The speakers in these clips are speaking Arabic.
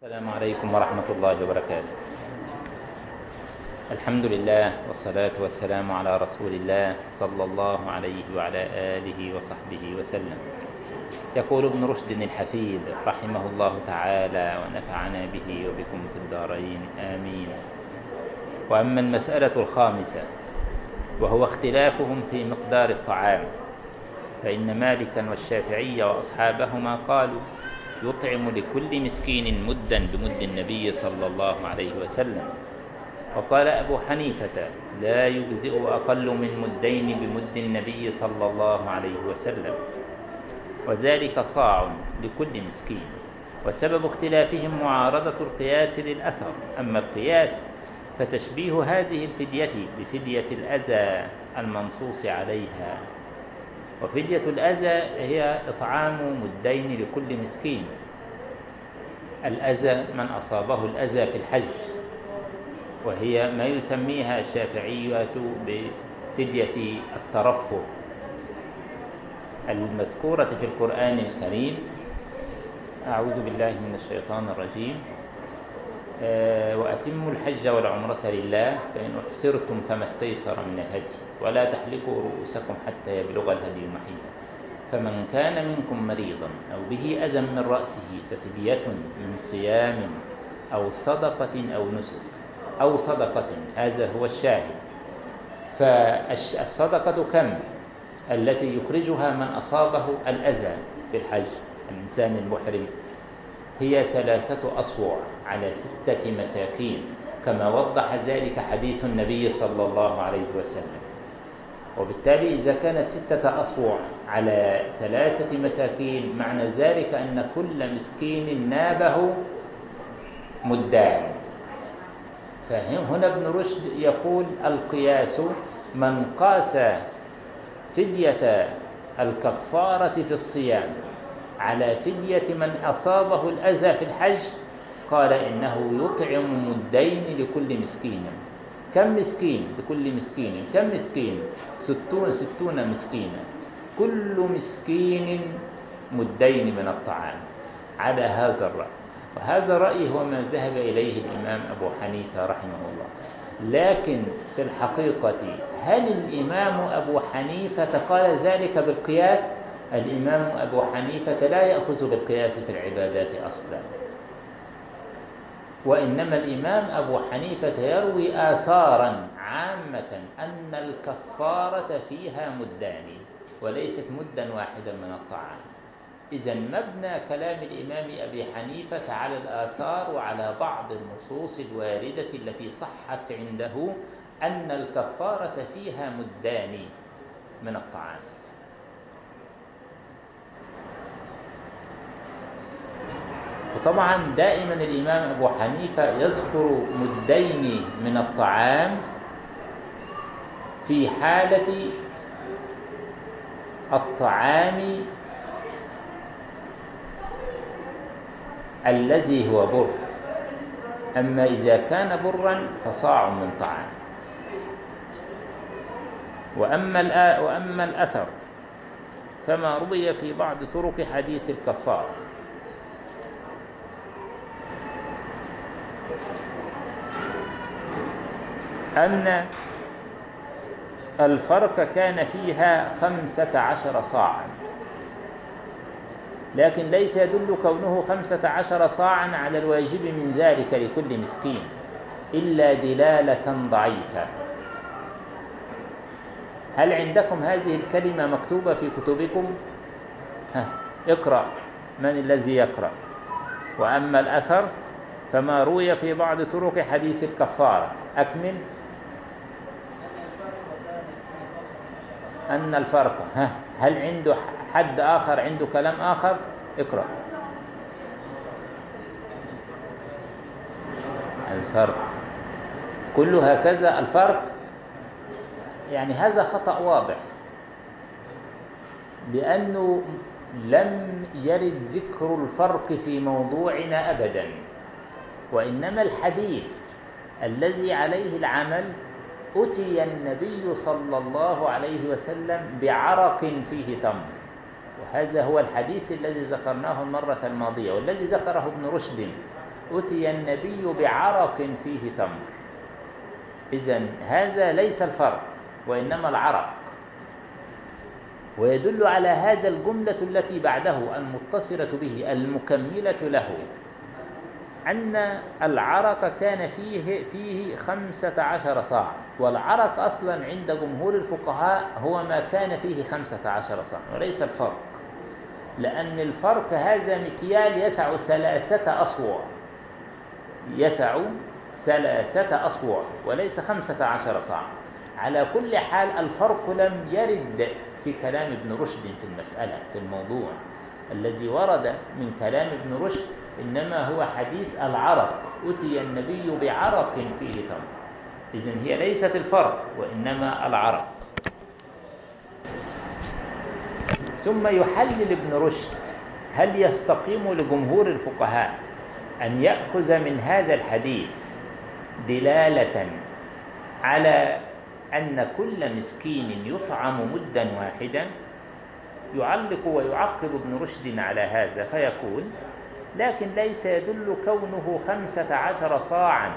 السلام عليكم ورحمة الله وبركاته. الحمد لله والصلاة والسلام على رسول الله صلى الله عليه وعلى آله وصحبه وسلم. يقول ابن رشد الحفيد رحمه الله تعالى ونفعنا به وبكم في الدارين آمين. وأما المسألة الخامسة وهو اختلافهم في مقدار الطعام فإن مالكا والشافعي وأصحابهما قالوا يطعم لكل مسكين مدا بمد النبي صلى الله عليه وسلم. وقال أبو حنيفة لا يجزئ أقل من مدين بمد النبي صلى الله عليه وسلم. وذلك صاع لكل مسكين. وسبب اختلافهم معارضة القياس للأثر. أما القياس فتشبيه هذه الفدية بفدية الأذى المنصوص عليها. وفدية الأذى هي إطعام مدين لكل مسكين. الأذى من أصابه الأذى في الحج وهي ما يسميها الشافعية بفدية الترفه. المذكورة في القرآن الكريم أعوذ بالله من الشيطان الرجيم وأتموا الحج والعمرة لله فإن أحسرتم فما استيسر من الهدي. ولا تحلقوا رؤوسكم حتى يبلغ الهدي محيطا فمن كان منكم مريضا أو به أذى من رأسه ففدية من صيام أو صدقة أو نسك أو صدقة هذا هو الشاهد. فالصدقة كم؟ التي يخرجها من أصابه الأذى في الحج الإنسان المحرم هي ثلاثة أصوع على ستة مساكين كما وضح ذلك حديث النبي صلى الله عليه وسلم. وبالتالي إذا كانت ستة أصوع على ثلاثة مساكين معنى ذلك أن كل مسكين نابه مدان. فهنا ابن رشد يقول القياس من قاس فدية الكفارة في الصيام على فدية من أصابه الأذى في الحج قال إنه يطعم مدين لكل مسكين. كم مسكين؟ لكل مسكين. كم مسكين؟ ستون ستون مسكينا كل مسكين مدين من الطعام. على هذا الرأي. وهذا الرأي هو ما ذهب إليه الإمام أبو حنيفة رحمه الله. لكن في الحقيقة هل الإمام أبو حنيفة قال ذلك بالقياس؟ الإمام أبو حنيفة لا يأخذ بالقياس في العبادات أصلا. وإنما الإمام أبو حنيفة يروي آثارا عامة أن الكفارة فيها مدان وليست مدا واحدا من الطعام. إذا مبنى كلام الإمام أبي حنيفة على الآثار وعلى بعض النصوص الواردة التي صحت عنده أن الكفارة فيها مدان من الطعام. وطبعا دائما الإمام أبو حنيفة يذكر مدين من الطعام في حالة الطعام الذي هو بر. أما إذا كان برا فصاع من طعام. وأما, وأما الأثر فما روي في بعض طرق حديث الكفار. أن الفرق كان فيها خمسة عشر صاعا. لكن ليس يدل كونه خمسة عشر صاعا على الواجب من ذلك لكل مسكين إلا دلالة ضعيفة. هل عندكم هذه الكلمة مكتوبة في كتبكم؟ ها اقرأ من الذي يقرأ. وأما الأثر فما روي في بعض طرق حديث الكفارة. أكمل. أن الفرق ها هل عنده حد آخر عنده كلام آخر؟ اقرأ. الفرق. كل هكذا الفرق يعني هذا خطأ واضح. لأنه لم يرد ذكر الفرق في موضوعنا أبدا. وإنما الحديث الذي عليه العمل أتي النبي صلى الله عليه وسلم بعرق فيه تمر وهذا هو الحديث الذي ذكرناه المرة الماضية والذي ذكره ابن رشد. أتي النبي بعرق فيه تمر إذا هذا ليس الفرق وإنما العرق. ويدل على هذا الجملة التي بعده المتصلة به المكملة له. أن العرق كان فيه فيه خمسة عشر صاع والعرق أصلا عند جمهور الفقهاء هو ما كان فيه خمسة عشر صاع وليس الفرق لأن الفرق هذا مكيال يسع ثلاثة أصوع يسع ثلاثة أصوع وليس خمسة عشر صاع. على كل حال الفرق لم يرد في كلام ابن رشد في المسألة في الموضوع الذي ورد من كلام ابن رشد إنما هو حديث العرق. أتي النبي بعرق فيه تمر. إذن هي ليست الفرق وإنما العرق. ثم يحلل ابن رشد هل يستقيم لجمهور الفقهاء أن يأخذ من هذا الحديث دلالة على أن كل مسكين يطعم مدا واحدا؟ يعلق ويعقب ابن رشد على هذا فيقول لكن ليس يدل كونه خمسة عشر صاعا.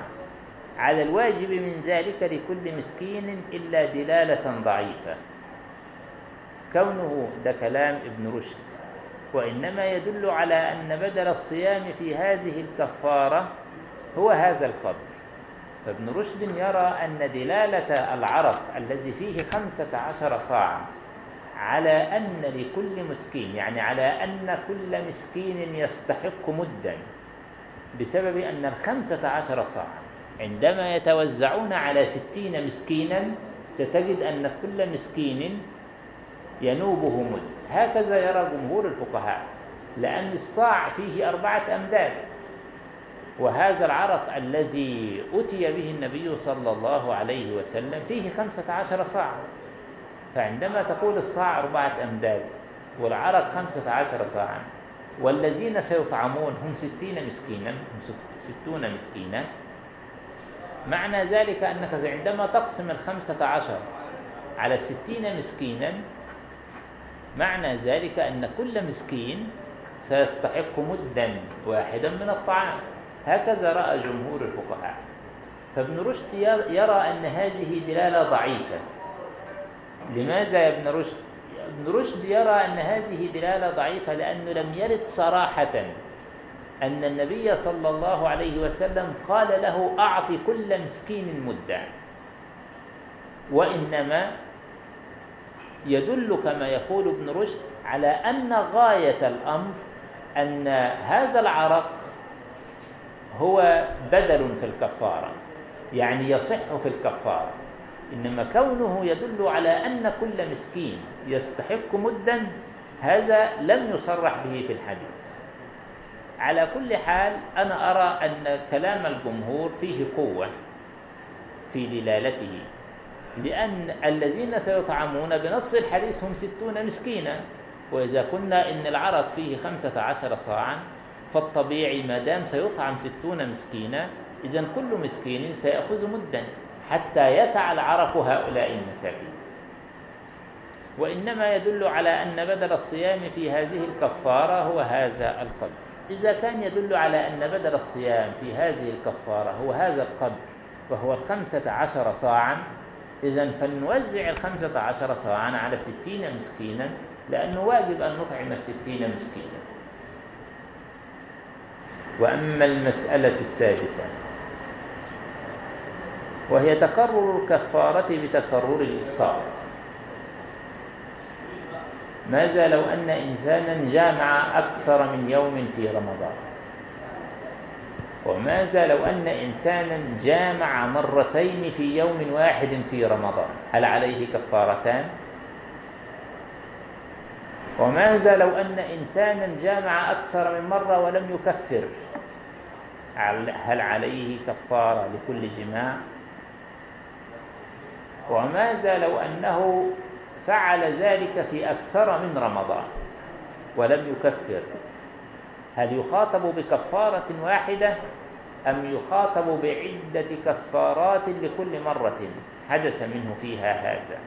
على الواجب من ذلك لكل مسكين إلا دلالة ضعيفة. كونه ده كلام ابن رشد. وإنما يدل على أن بدل الصيام في هذه الكفارة هو هذا القدر. فابن رشد يرى أن دلالة العرق الذي فيه خمسة عشر صاعا على أن لكل مسكين يعني على أن كل مسكين يستحق مدا بسبب أن الخمسة عشر صاعا عندما يتوزعون على ستين مسكينا ستجد أن كل مسكين ينوبه مد. هكذا يرى جمهور الفقهاء لأن الصاع فيه أربعة أمداد. وهذا العرق الذي أتي به النبي صلى الله عليه وسلم فيه خمسة عشر صاع. فعندما تقول الصاع أربعة أمداد والعرق خمسة عشر صاعا والذين سيطعمون هم ستين مسكينا هم ستون مسكينا معنى ذلك أنك عندما تقسم الخمسة عشر على الستين مسكينا معنى ذلك أن كل مسكين سيستحق مدا واحدا من الطعام. هكذا رأى جمهور الفقهاء. فابن رشد يرى أن هذه دلالة ضعيفة. لماذا يا ابن رشد؟ ابن رشد يرى أن هذه دلالة ضعيفة لأنه لم يرد صراحة أن النبي صلى الله عليه وسلم قال له أعط كل مسكين مدا وإنما يدل كما يقول ابن رشد على أن غاية الأمر أن هذا العرق هو بدل في الكفارة يعني يصح في الكفارة إنما كونه يدل على أن كل مسكين يستحق مدا هذا لم يصرح به في الحديث. على كل حال أنا أرى أن كلام الجمهور فيه قوة في دلالته لأن الذين سيطعمون بنص الحديث هم ستون مسكينا وإذا قلنا إن العرق فيه خمسة عشر صاعا فالطبيعي ما دام سيطعم ستون مسكينا إذا كل مسكين سيأخذ مدا. حتى يسع العرق هؤلاء المساكين. وإنما يدل على أن بدل الصيام في هذه الكفارة هو هذا القدر. إذا كان يدل على أن بدل الصيام في هذه الكفارة هو هذا القدر وهو الخمسة عشر صاعا إذا فلنوزع الخمسة عشر صاعا على ستين مسكينا لأنه واجب أن نطعم الستين مسكينا. وأما المسألة السادسة وهي تقرر الكفارة بتكرر الإفطار ماذا لو أن إنسانا جامع أكثر من يوم في رمضان؟ وماذا لو أن إنسانا جامع مرتين في يوم واحد في رمضان؟ هل عليه كفارتان؟ وماذا لو أن إنسانا جامع أكثر من مرة ولم يكفر؟ هل عليه كفارة لكل جماع؟ وماذا لو أنه فعل ذلك في أكثر من رمضان ولم يكفر. هل يخاطب بكفارة واحدة أم يخاطب بعدة كفارات لكل مرة حدث منه فيها هذا؟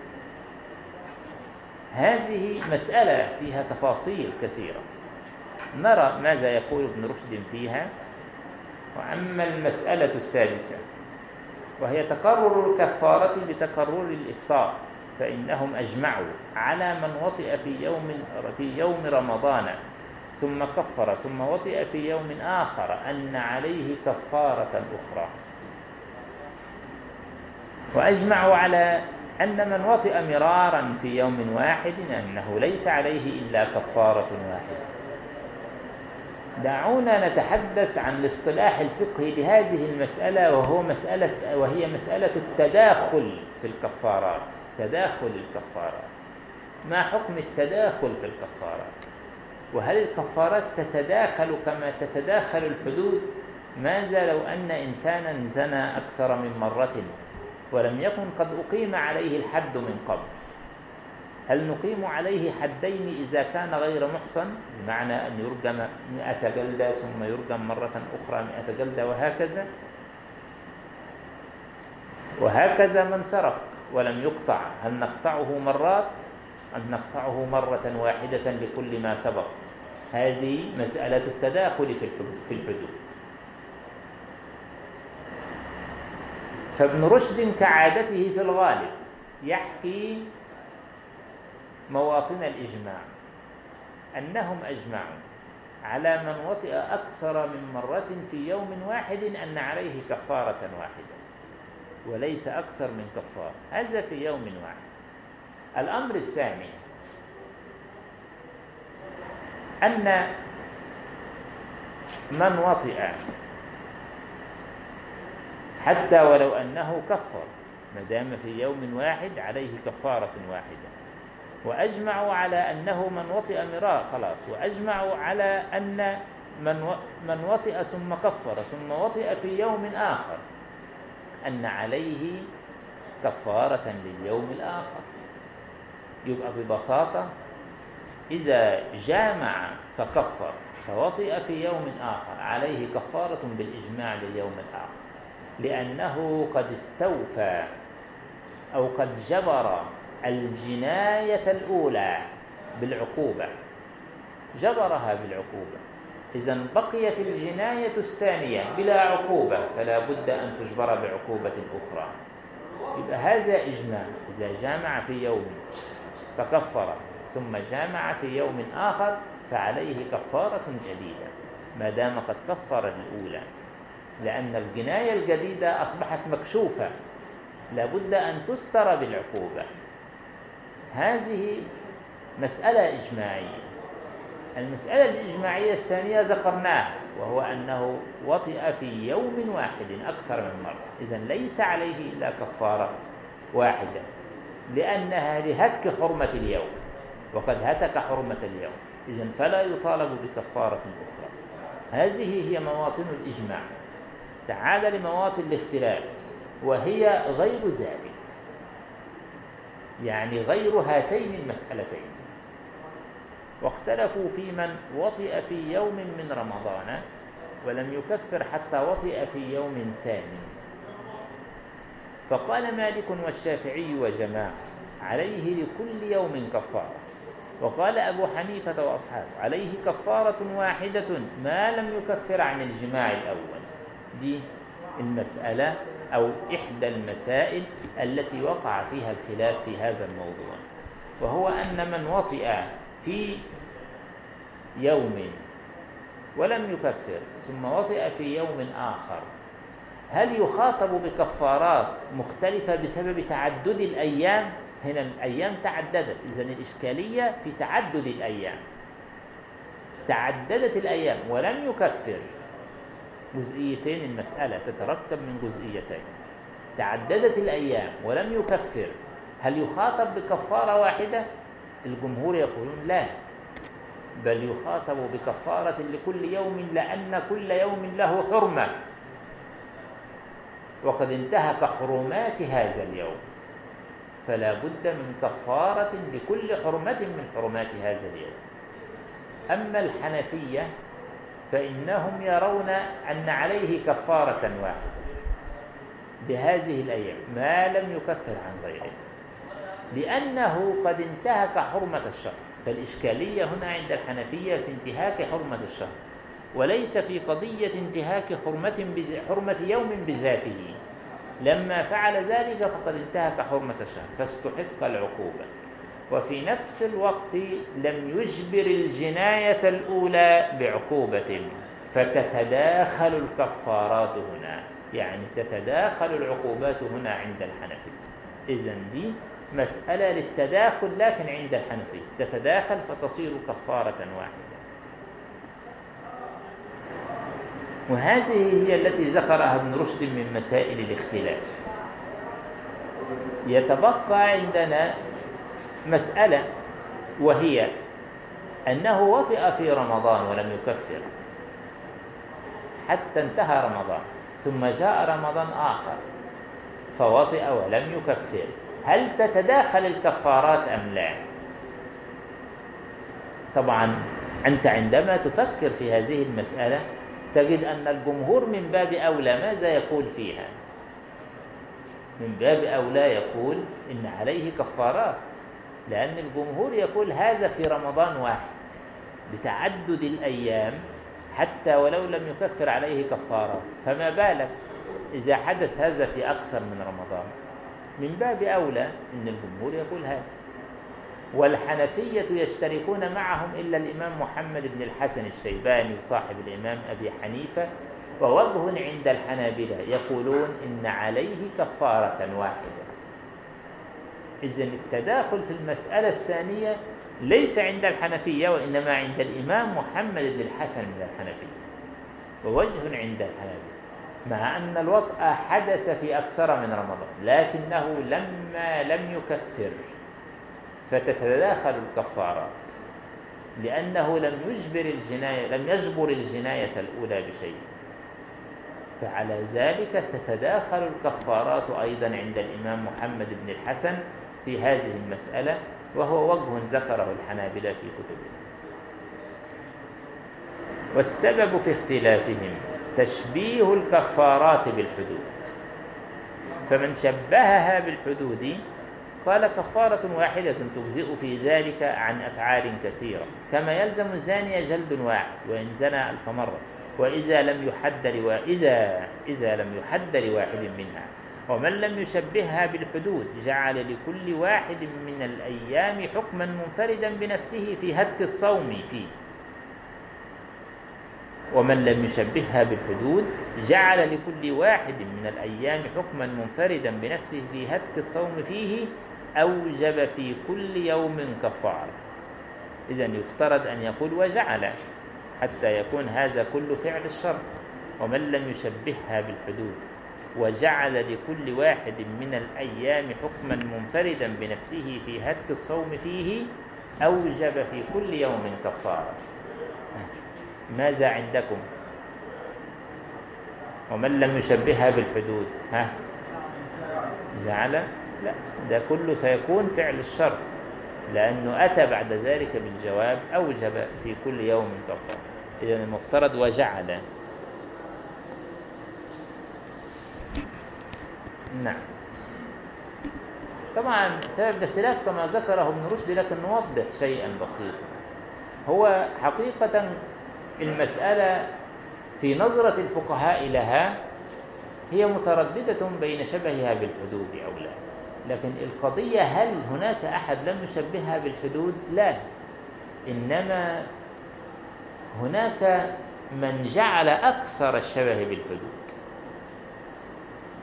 هذه مسألة فيها تفاصيل كثيرة. نرى ماذا يقول ابن رشد فيها. وأما المسألة السادسة وهي تقرر الكفارة بتقرر الإفطار فإنهم أجمعوا على من وطئ في يوم في يوم رمضان. ثم كفر ثم وطئ في يوم آخر أن عليه كفارة أخرى. وأجمعوا على أن من وطئ مرارا في يوم واحد أنه ليس عليه إلا كفارة واحدة. دعونا نتحدث عن الاصطلاح الفقهي لهذه المسألة وهو مسألة وهي مسألة التداخل في الكفارات. تداخل الكفارات. ما حكم التداخل في الكفارات؟ وهل الكفارات تتداخل كما تتداخل الحدود؟ ماذا لو أن إنسانا زنى أكثر من مرة ولم يكن قد أقيم عليه الحد من قبل؟ هل نقيم عليه حدين إذا كان غير محصن؟ بمعنى أن يرجم مئة جلدة ثم يرجم مرة أخرى مئة جلدة وهكذا. وهكذا من سرق ولم يقطع. هل نقطعه مرات؟ أم نقطعه مرة واحدة لكل ما سبق؟ هذه مسألة التداخل في الحدود. فابن رشد كعادته في الغالب يحكي مواطن الإجماع أنهم أجمعوا على من وطئ أكثر من مرة في يوم واحد أن عليه كفارة واحدة وليس أكثر من كفارة هذا في يوم واحد. الأمر الثاني أن من وطئ حتى ولو أنه كفر ما دام في يوم واحد عليه كفارة واحدة. وأجمعوا على أنه من وطئ مرار خلاص. وأجمعوا على أن من من وطئ ثم كفر ثم وطئ في يوم آخر. أن عليه كفارة لليوم الآخر. يبقى ببساطة إذا جامع فكفر فوطئ في يوم آخر عليه كفارة بالإجماع لليوم الآخر. لأنه قد استوفى أو قد جبر الجناية الأولى بالعقوبة. جبرها بالعقوبة. إذا بقيت الجناية الثانية بلا عقوبة فلا بد أن تجبر بعقوبة أخرى. يبقى هذا إجماع. إذا جامع في يوم فكفر ثم جامع في يوم آخر فعليه كفارة جديدة. ما دام قد كفر الأولى. لأن الجناية الجديدة أصبحت مكشوفة. لابد أن تستر بالعقوبة. هذه مسألة إجماعية. المسألة الإجماعية الثانية ذكرناها وهو أنه وطئ في يوم واحد أكثر من مرة. إذا ليس عليه إلا كفارة واحدة لأنها لهتك حرمة اليوم وقد هتك حرمة اليوم. إذا فلا يطالب بكفارة أخرى. هذه هي مواطن الإجماع. تعال لمواطن الاختلاف وهي غير ذلك. يعني غير هاتين المسألتين. واختلفوا في من وطئ في يوم من رمضان ولم يكفر حتى وطئ في يوم ثاني. فقال مالك والشافعي وجماعة عليه لكل يوم كفارة. وقال أبو حنيفة وأصحابه عليه كفارة واحدة ما لم يكفر عن الجماع الأول. دي المسألة أو إحدى المسائل التي وقع فيها الخلاف في هذا الموضوع وهو أن من وطئ في يوم ولم يكفر ثم وطئ في يوم آخر هل يخاطب بكفارات مختلفة بسبب تعدد الأيام؟ هنا الأيام تعددت إذا الإشكالية في تعدد الأيام تعددت الأيام ولم يكفر. جزئيتين المسألة تتركب من جزئيتين. تعددت الأيام ولم يكفر هل يخاطب بكفارة واحدة؟ الجمهور يقولون لا بل يخاطب بكفارة لكل يوم لأن كل يوم له حرمة. وقد انتهك حرمات هذا اليوم. فلا بد من كفارة لكل حرمة من حرمات هذا اليوم. أما الحنفية فإنهم يرون أن عليه كفارة واحدة بهذه الأيام ما لم يكفر عن غيره لأنه قد انتهك حرمة الشهر فالإشكالية هنا عند الحنفية في انتهاك حرمة الشهر وليس في قضية انتهاك حرمة, حرمة يوم بذاته. لما فعل ذلك فقد انتهك حرمة الشهر فاستحق العقوبة. وفي نفس الوقت لم يجبر الجناية الأولى بعقوبة فتتداخل الكفارات هنا. يعني تتداخل العقوبات هنا عند الحنفي. إذا دي مسألة للتداخل لكن عند الحنفي. تتداخل فتصير كفارة واحدة. وهذه هي التي ذكرها ابن رشد من مسائل الاختلاف. يتبقى عندنا مسألة وهي أنه وطئ في رمضان ولم يكفر حتى انتهى رمضان ثم جاء رمضان آخر فوطئ ولم يكفر. هل تتداخل الكفارات أم لا؟ طبعا أنت عندما تفكر في هذه المسألة تجد أن الجمهور من باب أولى ماذا يقول فيها؟ من باب أولى يقول إن عليه كفارات. لأن الجمهور يقول هذا في رمضان واحد بتعدد الأيام حتى ولو لم يكفر عليه كفارة. فما بالك إذا حدث هذا في أكثر من رمضان؟ من باب أولى أن الجمهور يقول هذا. والحنفية يشتركون معهم إلا الإمام محمد بن الحسن الشيباني صاحب الإمام أبي حنيفة ووجه عند الحنابلة يقولون إن عليه كفارة واحدة. إذا التداخل في المسألة الثانية ليس عند الحنفية وإنما عند الإمام محمد بن الحسن من الحنفية ووجه عند الحنابلة مع أن الوطأ حدث في أكثر من رمضان لكنه لما لم يكفر فتتداخل الكفارات لأنه لم يجبر الجناية لم يجبر الجناية الأولى بشيء فعلى ذلك تتداخل الكفارات أيضا عند الإمام محمد بن الحسن في هذه المسألة وهو وجه ذكره الحنابلة في كتبهم والسبب في اختلافهم تشبيه الكفارات بالحدود. فمن شبهها بالحدود قال كفارة واحدة تجزئ في ذلك عن أفعال كثيرة. كما يلزم الزاني جلد واحد وإن زنى ألف مرة وإذا لم يحد وإذا إذا لم يحد لواحد منها. ومن لم يشبهها بالحدود جعل لكل واحد من الأيام حكما منفردا بنفسه في هتك الصوم فيه. ومن لم يشبهها بالحدود جعل لكل واحد من الأيام حكما منفردا بنفسه في هتك الصوم فيه أوجب في كل يوم كفارة إذا يفترض أن يقول وجعل حتى يكون هذا كل فعل الشر ومن لم يشبهها بالحدود وجعل لكل واحد من الأيام حكما منفردا بنفسه في هتك الصوم فيه أوجب في كل يوم كفارة. ماذا عندكم؟ ومن لم يشبهها بالحدود ها؟ جعل لا ده كله سيكون فعل الشر لأنه أتى بعد ذلك بالجواب أوجب في كل يوم كفارة. إذا المفترض وجعل. نعم. طبعا سبب الاختلاف كما ذكره ابن رشد لكن نوضح شيئا بسيطا. هو حقيقة المسألة في نظرة الفقهاء لها هي مترددة بين شبهها بالحدود أو لا. لكن القضية هل هناك أحد لم يشبهها بالحدود؟ لا. إنما هناك من جعل أكثر الشبه بالحدود.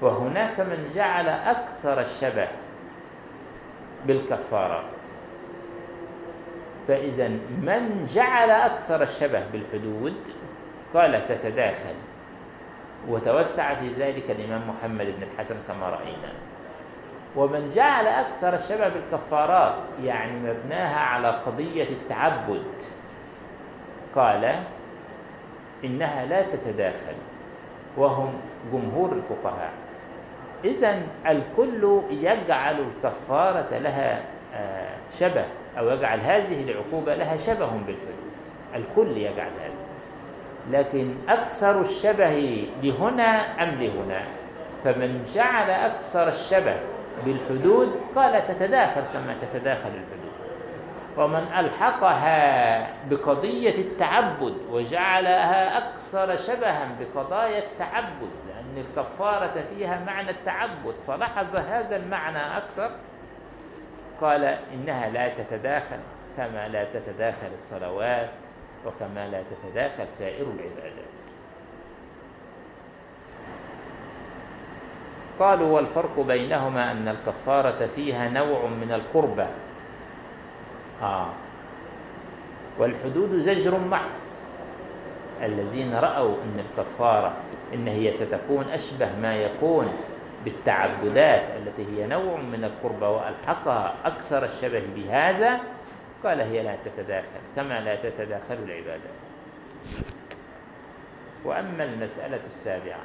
وهناك من جعل أكثر الشبه بالكفارات. فإذا من جعل أكثر الشبه بالحدود؟ قال تتداخل. وتوسع في ذلك الإمام محمد بن الحسن كما رأينا. ومن جعل أكثر الشبه بالكفارات يعني مبناها على قضية التعبد قال إنها لا تتداخل. وهم جمهور الفقهاء. إذا الكل يجعل الكفارة لها آه، شبه أو يجعل هذه العقوبة لها شبه بالحدود الكل يجعل هذا. لكن أكثر الشبه لهنا أم لهنا؟ فمن جعل أكثر الشبه بالحدود قال تتداخل كما تتداخل الحدود. ومن ألحقها بقضية التعبد وجعلها أكثر شبها بقضايا التعبد لأن الكفارة فيها معنى التعبد فلاحظ هذا المعنى أكثر. قال إنها لا تتداخل كما لا تتداخل الصلوات وكما لا تتداخل سائر العبادات. قالوا والفرق بينهما أن الكفارة فيها نوع من القربة آه. والحدود زجر محض. الذين رأوا أن الكفارة إن هي ستكون أشبه ما يكون بالتعبدات التي هي نوع من القربة وألحقها أكثر الشبه بهذا قال هي لا تتداخل كما لا تتداخل العبادات وأما المسألة السابعة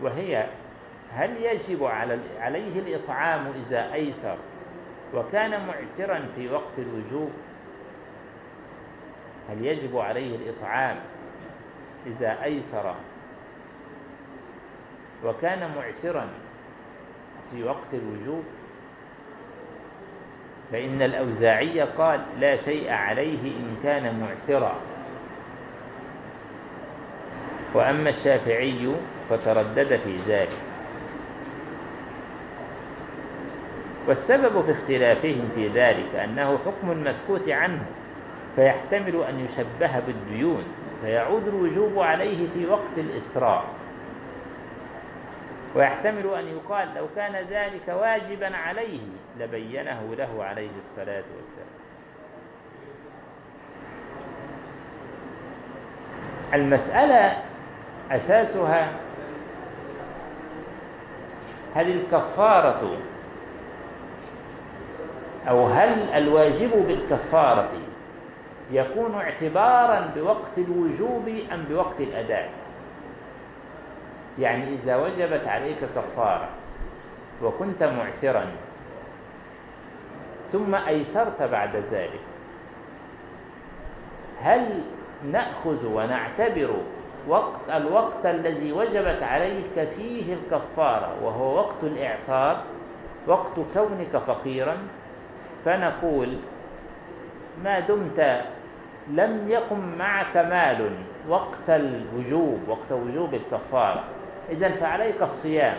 وهي هل يجب عليه الإطعام إذا أيسر؟ وكان معسرا في وقت الوجوب. هل يجب عليه الإطعام إذا أيسر؟ وكان معسرا في وقت الوجوب. فإن الأوزاعي قال لا شيء عليه إن كان معسرا. وأما الشافعي فتردد في ذلك. والسبب في اختلافهم في ذلك أنه حكم مسكوت عنه فيحتمل أن يشبه بالديون فيعود الوجوب عليه في وقت الإسراء. ويحتمل أن يقال لو كان ذلك واجبا عليه لبينه له عليه الصلاة والسلام. المسألة أساسها هل الكفارة أو هل الواجب بالكفارة يكون اعتبارا بوقت الوجوب أم بوقت الأداء؟ يعني إذا وجبت عليك كفارة وكنت معسرا ثم أيسرت بعد ذلك هل نأخذ ونعتبر وقت الوقت الذي وجبت عليك فيه الكفارة وهو وقت الإعصار وقت كونك فقيرا؟ فنقول ما دمت لم يقم معك مال وقت الوجوب وقت وجوب الكفارة. إذا فعليك الصيام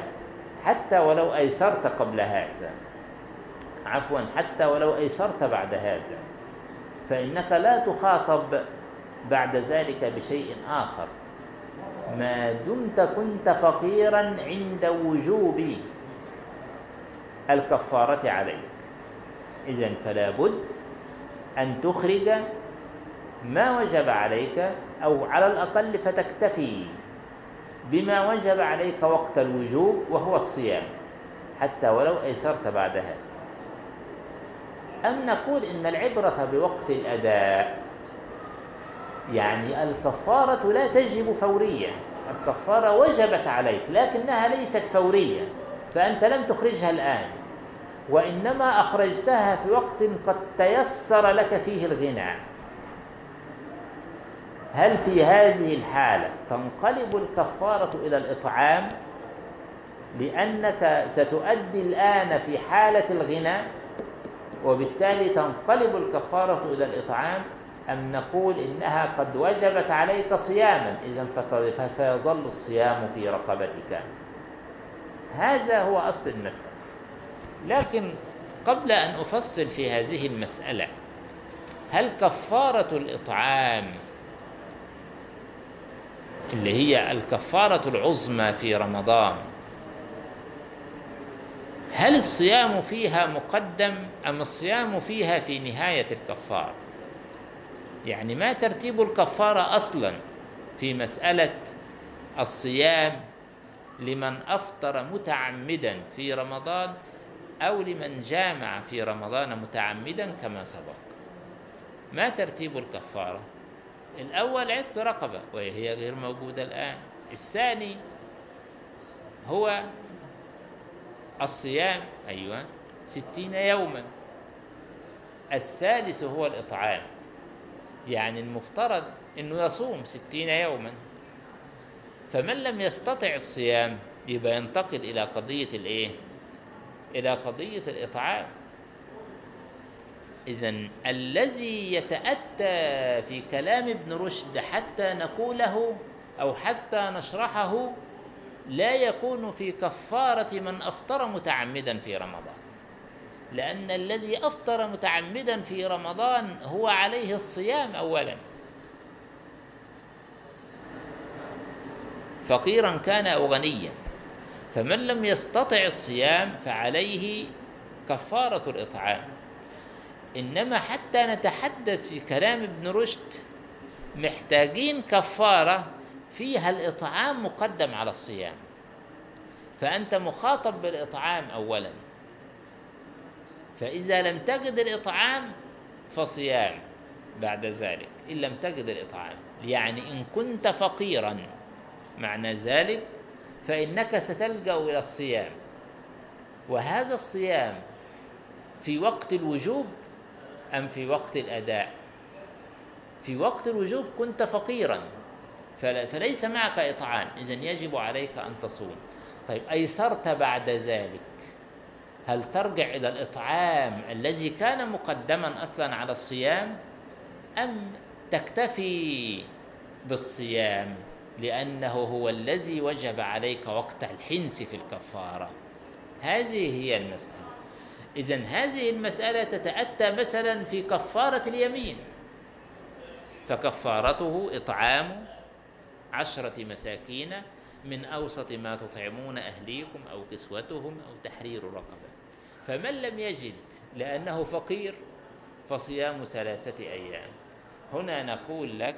حتى ولو أيسرت قبل هذا. عفوا حتى ولو أيسرت بعد هذا. فإنك لا تخاطب بعد ذلك بشيء آخر. ما دمت كنت فقيرا عند وجوب الكفارة عليك. إذن فلا بد أن تخرج ما وجب عليك أو على الأقل فتكتفي بما وجب عليك وقت الوجوب وهو الصيام حتى ولو أيسرت بعد هذا. أم نقول إن العبرة بوقت الأداء يعني الكفارة لا تجب فورية الكفارة وجبت عليك لكنها ليست فورية فأنت لم تخرجها الآن. وإنما أخرجتها في وقت قد تيسر لك فيه الغنى. هل في هذه الحالة تنقلب الكفارة إلى الإطعام لأنك ستؤدي الآن في حالة الغنى وبالتالي تنقلب الكفارة إلى الإطعام؟ أم نقول إنها قد وجبت عليك صياما؟ إذا فسيظل الصيام في رقبتك. هذا هو أصل المسألة لكن قبل أن أفصل في هذه المسألة هل كفارة الإطعام اللي هي الكفارة العظمى في رمضان هل الصيام فيها مقدم أم الصيام فيها في نهاية الكفارة يعني ما ترتيب الكفارة أصلا في مسألة الصيام لمن أفطر متعمدا في رمضان أو لمن جامع في رمضان متعمدا كما سبق. ما ترتيب الكفارة؟ الأول عتق رقبة وهي غير موجودة الآن. الثاني هو الصيام أيوة ستين يوما. الثالث هو الإطعام. يعني المفترض أنه يصوم ستين يوما. فمن لم يستطع الصيام يبقى ينتقل إلى قضية الإيه؟ إلى قضية الإطعام. إذا الذي يتأتى في كلام ابن رشد حتى نقوله أو حتى نشرحه لا يكون في كفارة من أفطر متعمدا في رمضان. لأن الذي أفطر متعمدا في رمضان هو عليه الصيام أولا. فقيرا كان أو غنيا. فمن لم يستطع الصيام فعليه كفارة الإطعام. إنما حتى نتحدث في كلام ابن رشد محتاجين كفارة فيها الإطعام مقدم على الصيام. فأنت مخاطب بالإطعام أولا. فإذا لم تجد الإطعام فصيام بعد ذلك إن لم تجد الإطعام. يعني إن كنت فقيرا معنى ذلك فإنك ستلجأ إلى الصيام. وهذا الصيام في وقت الوجوب أم في وقت الأداء؟ في وقت الوجوب كنت فقيرا فليس معك إطعام إذا يجب عليك أن تصوم. طيب أيسرت بعد ذلك؟ هل ترجع إلى الإطعام الذي كان مقدما أصلا على الصيام؟ أم تكتفي بالصيام؟ لأنه هو الذي وجب عليك وقت الحنس في الكفارة. هذه هي المسألة. إذا هذه المسألة تتأتى مثلا في كفارة اليمين. فكفارته إطعام عشرة مساكين من أوسط ما تطعمون أهليكم أو كسوتهم أو تحرير رقبة. فمن لم يجد لأنه فقير فصيام ثلاثة أيام. هنا نقول لك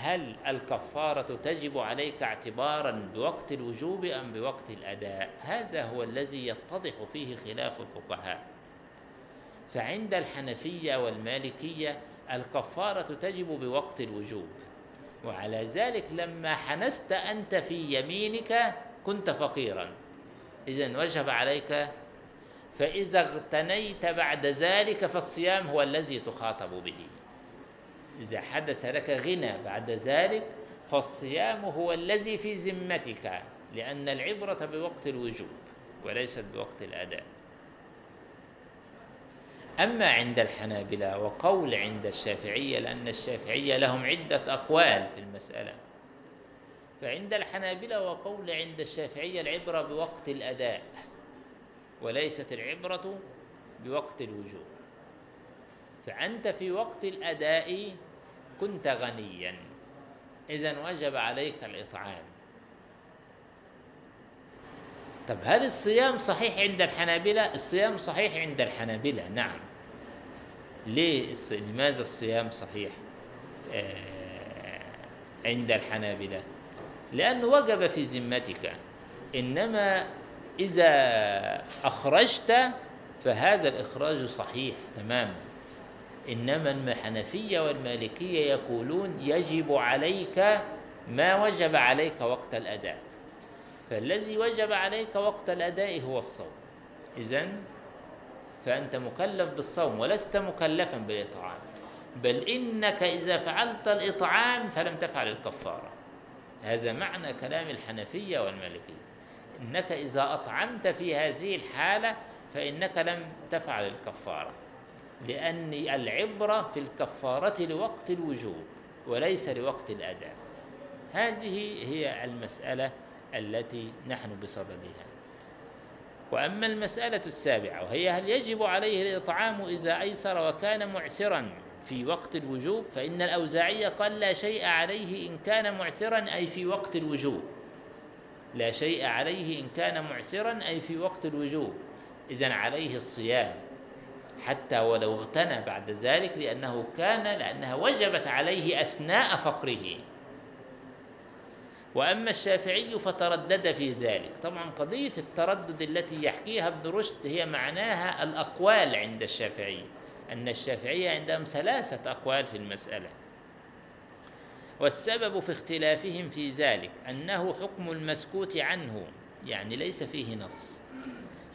هل الكفارة تجب عليك اعتبارا بوقت الوجوب أم بوقت الأداء؟ هذا هو الذي يتضح فيه خلاف الفقهاء. فعند الحنفية والمالكية الكفارة تجب بوقت الوجوب وعلى ذلك لما حنست أنت في يمينك كنت فقيرا. إذا وجب عليك فإذا اغتنيت بعد ذلك فالصيام هو الذي تخاطب به. إذا حدث لك غنى بعد ذلك فالصيام هو الذي في ذمتك لأن العبرة بوقت الوجوب وليست بوقت الأداء. أما عند الحنابلة وقول عند الشافعية لأن الشافعية لهم عدة أقوال في المسألة. فعند الحنابلة وقول عند الشافعية العبرة بوقت الأداء وليست العبرة بوقت الوجوب. فأنت في وقت الأداء كنت غنيا. إذا وجب عليك الإطعام. طب هل الصيام صحيح عند الحنابلة؟ الصيام صحيح عند الحنابلة نعم. ليه لماذا الصيام صحيح؟ آه عند الحنابلة؟ لأنه وجب في ذمتك. إنما إذا أخرجت فهذا الإخراج صحيح تماما إنما الحنفية والمالكية يقولون يجب عليك ما وجب عليك وقت الأداء. فالذي وجب عليك وقت الأداء هو الصوم. إذن فأنت مكلف بالصوم ولست مكلفا بالإطعام. بل إنك إذا فعلت الإطعام فلم تفعل الكفارة. هذا معنى كلام الحنفية والمالكية. إنك إذا أطعمت في هذه الحالة فإنك لم تفعل الكفارة. لأن العبرة في الكفارة لوقت الوجوب وليس لوقت الأداء. هذه هي المسألة التي نحن بصددها وأما المسألة السابعة وهي هل يجب عليه الإطعام إذا أيسر وكان معسرا في وقت الوجوب فإن الأوزاعية قال لا شيء عليه إن كان معسرا أي في وقت الوجوب. لا شيء عليه إن كان معسرا أي في وقت الوجوب. إذن عليه الصيام. حتى ولو اغتنى بعد ذلك لأنه كان لأنها وجبت عليه أثناء فقره. وأما الشافعي فتردد في ذلك. طبعا قضية التردد التي يحكيها ابن رشد هي معناها الأقوال عند الشافعي. أن الشافعية عندهم ثلاثة أقوال في المسألة. والسبب في اختلافهم في ذلك أنه حكم المسكوت عنه يعني ليس فيه نص.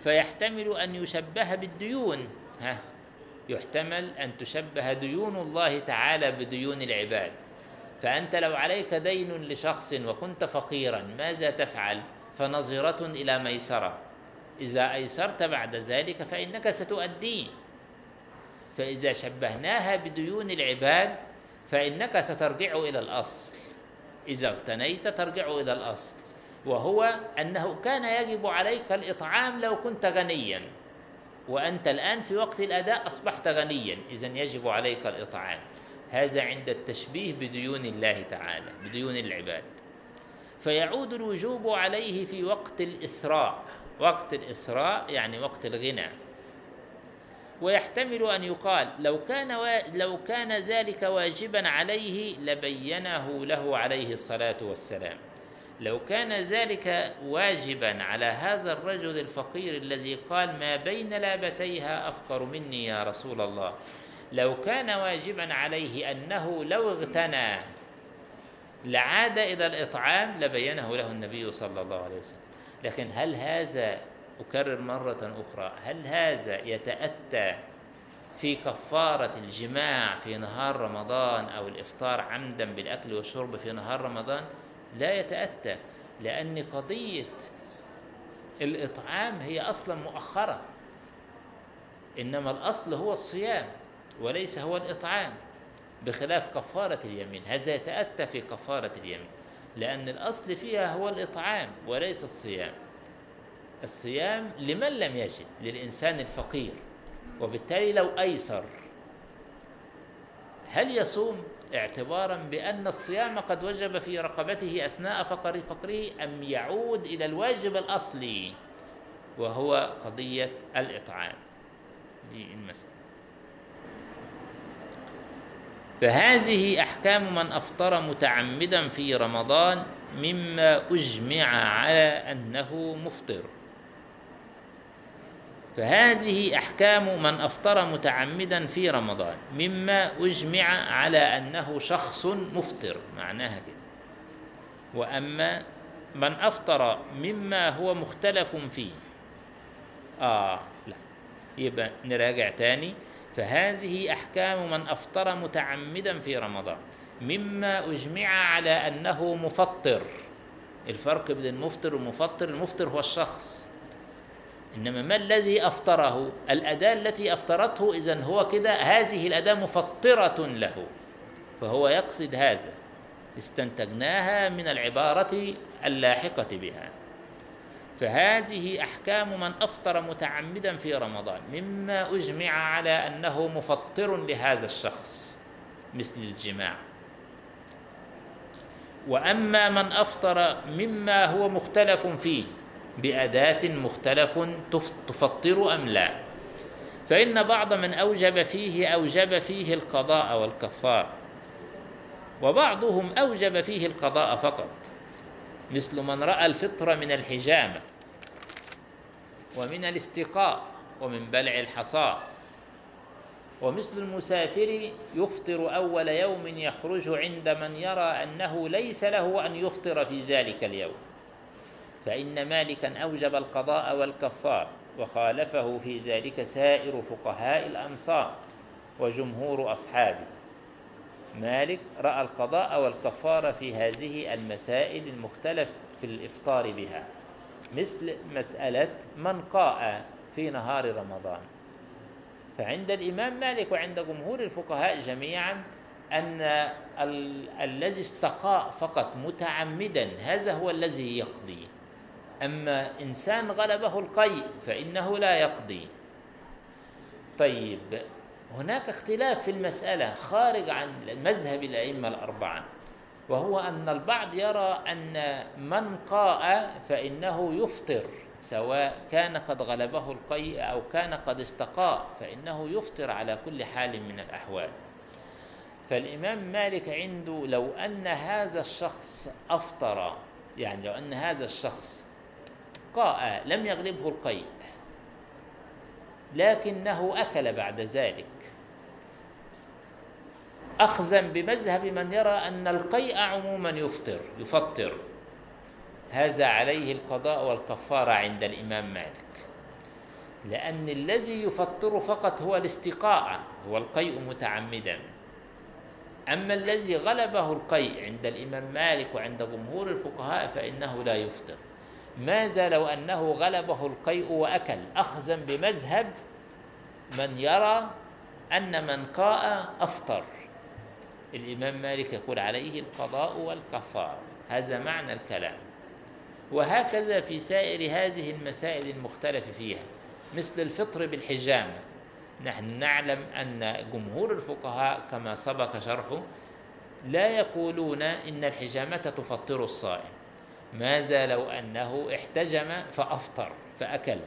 فيحتمل أن يشبه بالديون. ها يحتمل أن تشبه ديون الله تعالى بديون العباد. فأنت لو عليك دين لشخص وكنت فقيرا ماذا تفعل؟ فنظرة إلى ميسرة. إذا أيسرت بعد ذلك فإنك ستؤديه فإذا شبهناها بديون العباد فإنك سترجع إلى الأصل. إذا اغتنيت ترجع إلى الأصل. وهو أنه كان يجب عليك الإطعام لو كنت غنيا. وأنت الآن في وقت الأداء أصبحت غنيا. إذا يجب عليك الإطعام. هذا عند التشبيه بديون الله تعالى بديون العباد. فيعود الوجوب عليه في وقت الإسراء. وقت الإسراء يعني وقت الغنى. ويحتمل أن يقال لو كان و... لو كان ذلك واجبا عليه لبينه له عليه الصلاة والسلام. لو كان ذلك واجبا على هذا الرجل الفقير الذي قال ما بين لابتيها أفقر مني يا رسول الله لو كان واجبا عليه أنه لو اغتنى لعاد إلى الإطعام لبينه له النبي صلى الله عليه وسلم. لكن هل هذا أكرر مرة أخرى هل هذا يتأتى في كفارة الجماع في نهار رمضان أو الإفطار عمدا بالأكل والشرب في نهار رمضان؟ لا يتأتى لأن قضية الإطعام هي أصلا مؤخرة. إنما الأصل هو الصيام وليس هو الإطعام بخلاف كفارة اليمين. هذا يتأتى في كفارة اليمين لأن الأصل فيها هو الإطعام وليس الصيام. الصيام لمن لم يجد؟ للإنسان الفقير. وبالتالي لو أيسر هل يصوم؟ اعتبارا بأن الصيام قد وجب في رقبته أثناء فقر فقره أم يعود إلى الواجب الأصلي وهو قضية الإطعام. دي المسألة. فهذه أحكام من أفطر متعمدا في رمضان مما أجمع على أنه مفطر. فهذه أحكام من أفطر متعمدا في رمضان مما أجمع على أنه شخص مفطر معناها كده. وأما من أفطر مما هو مختلف فيه. آه لا. يبقى نراجع تاني. فهذه أحكام من أفطر متعمدا في رمضان مما أجمع على أنه مفطر. الفرق بين المفطر والمفطر المفطر هو الشخص. إنما ما الذي أفطره؟ الأداة التي أفطرته إذن هو كده هذه الأداة مفطرة له. فهو يقصد هذا استنتجناها من العبارة اللاحقة بها. فهذه أحكام من أفطر متعمدا في رمضان مما أجمع على أنه مفطر لهذا الشخص مثل الجماع. وأما من أفطر مما هو مختلف فيه بأداة مختلف تفطر أم لا. فإن بعض من أوجب فيه أوجب فيه القضاء والكفار وبعضهم أوجب فيه القضاء فقط. مثل من رأى الفطر من الحجامة ومن الاستقاء ومن بلع الحصى ومثل المسافر يفطر أول يوم يخرج عند من يرى أنه ليس له أن يفطر في ذلك اليوم. فإن مالكا أوجب القضاء والكفار وخالفه في ذلك سائر فقهاء الأمصار وجمهور أصحابه. مالك رأى القضاء والكفارة في هذه المسائل المختلف في الإفطار بها مثل مسألة من قاء في نهار رمضان. فعند الإمام مالك وعند جمهور الفقهاء جميعا أن ال الذي استقاء فقط متعمدا هذا هو الذي يقضي. أما إنسان غلبه القيء فإنه لا يقضي. طيب هناك اختلاف في المسألة خارج عن مذهب الأئمة الأربعة وهو أن البعض يرى أن من قاء فإنه يفطر سواء كان قد غلبه القيء أو كان قد استقاء فإنه يفطر على كل حال من الأحوال. فالإمام مالك عنده لو أن هذا الشخص أفطر يعني لو أن هذا الشخص قاء لم يغلبه القيء لكنه أكل بعد ذلك. أخذا بمذهب من يرى أن القيء عموما يفطر يفطر. هذا عليه القضاء والكفارة عند الإمام مالك. لأن الذي يفطر فقط هو الاستقاء هو القيء متعمدا. أما الذي غلبه القيء عند الإمام مالك وعند جمهور الفقهاء فإنه لا يفطر. ماذا لو أنه غلبه القيء وأكل. أخذا بمذهب من يرى أن من قاء أفطر. الإمام مالك يقول عليه القضاء والكفار. هذا معنى الكلام. وهكذا في سائر هذه المسائل المختلف فيها مثل الفطر بالحجامة نحن نعلم أن جمهور الفقهاء كما سبق شرحه لا يقولون إن الحجامة تفطر الصائم. ماذا لو أنه احتجم فأفطر فأكل.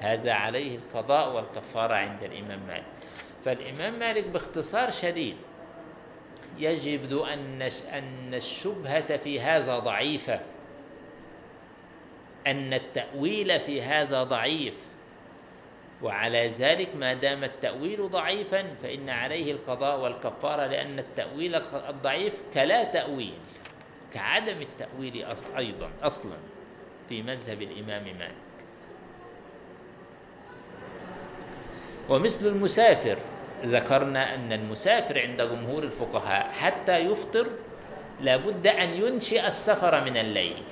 هذا عليه القضاء والكفارة عند الإمام مالك. فالإمام مالك باختصار شديد يجب أن أن الشبهة في هذا ضعيفة. أن التأويل في هذا ضعيف. وعلى ذلك ما دام التأويل ضعيفا فإن عليه القضاء والكفارة لأن التأويل الضعيف كلا تأويل. كعدم التأويل أيضا أصلا في مذهب الإمام مالك. ومثل المسافر ذكرنا أن المسافر عند جمهور الفقهاء حتى يفطر لابد أن ينشئ السفر من الليل.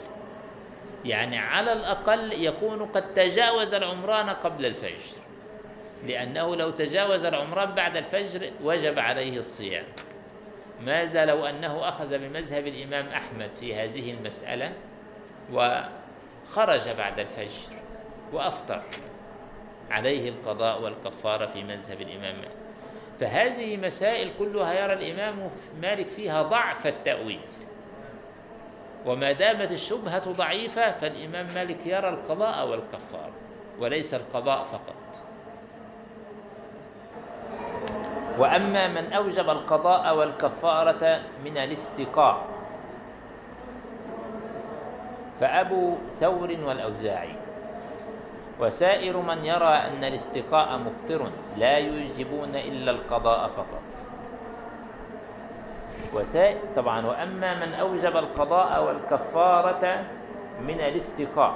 يعني على الأقل يكون قد تجاوز العمران قبل الفجر لأنه لو تجاوز العمران بعد الفجر وجب عليه الصيام. ماذا لو أنه أخذ بمذهب الإمام أحمد في هذه المسألة وخرج بعد الفجر وأفطر عليه القضاء والكفارة في مذهب الإمام مالك؟ فهذه مسائل كلها يرى الإمام مالك فيها ضعف التأويل. وما دامت الشبهة ضعيفة فالإمام مالك يرى القضاء والكفارة وليس القضاء فقط. وأما من أوجب القضاء والكفارة من الاستقاء. فأبو ثور والأوزاعي. وسائر من يرى أن الاستقاء مفطر لا يوجبون إلا القضاء فقط. وسائر طبعا وأما من أوجب القضاء والكفارة من الاستقاء.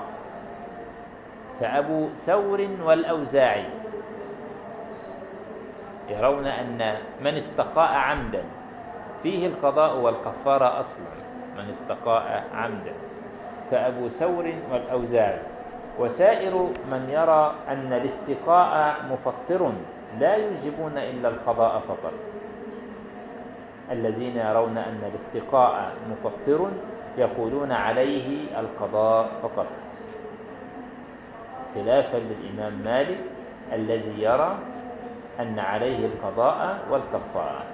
فأبو ثور والأوزاعي. يرون أن من استقاء عمدا فيه القضاء والكفارة أصلا من استقاء عمدا. فأبو ثور والأوزاعي وسائر من يرى أن الاستقاء مفطر لا يوجبون إلا القضاء فقط. الذين يرون أن الاستقاء مفطر يقولون عليه القضاء فقط. خلافا للإمام مالك الذي يرى أن عليه القضاء والكفارة.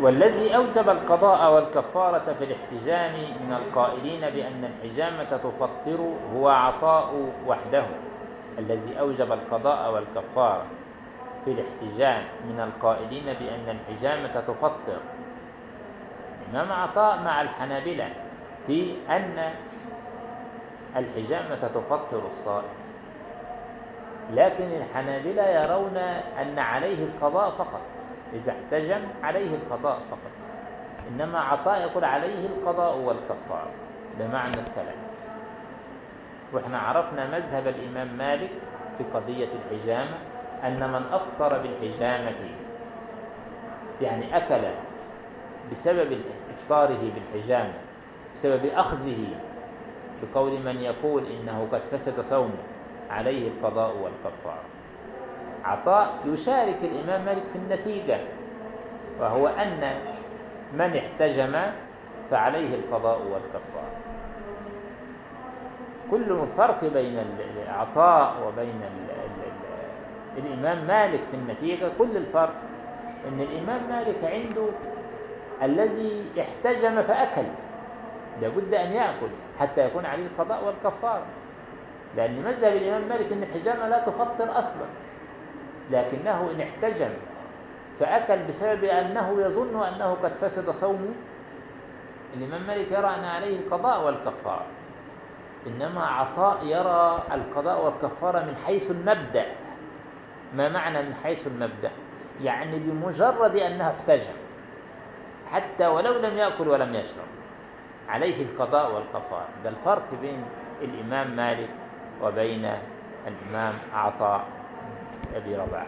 والذي أوجب القضاء والكفارة في الاحتجام من القائلين بأن الحجامة تفطر هو عطاء وحده الذي أوجب القضاء والكفارة في الاحتجام من القائلين بأن الحجامة تفطر. إمام عطاء مع الحنابلة في أن الحجامة تفطر الصائم. لكن الحنابلة يرون أن عليه القضاء فقط إذا احتجم عليه القضاء فقط. إنما عطاء يقول عليه القضاء والكفارة ده معنى الكلام. وإحنا عرفنا مذهب الإمام مالك في قضية الحجامة أن من أفطر بالحجامة يعني أكل بسبب إفطاره بالحجامة بسبب أخذه بقول من يقول إنه قد فسد صومه. عليه القضاء والكفارة عطاء يشارك الإمام مالك في النتيجة وهو أن من احتجم فعليه القضاء والكفارة كل الفرق بين العطاء وبين الإمام مالك في النتيجة. كل الفرق أن الإمام مالك عنده الذي احتجم فأكل. لابد أن يأكل حتى يكون عليه القضاء والكفارة لأن مذهب الإمام مالك أن الحجامة لا تفطر أصلا لكنه إن احتجم فأكل بسبب أنه يظن أنه قد فسد صومه الإمام مالك يرى أن عليه القضاء والكفارة إنما عطاء يرى القضاء والكفارة من حيث المبدأ. ما معنى من حيث المبدأ؟ يعني بمجرد أنه احتجم حتى ولو لم يأكل ولم يشرب. عليه القضاء والكفارة. ده الفرق بين الإمام مالك وبين الإمام عطاء أبي رباح.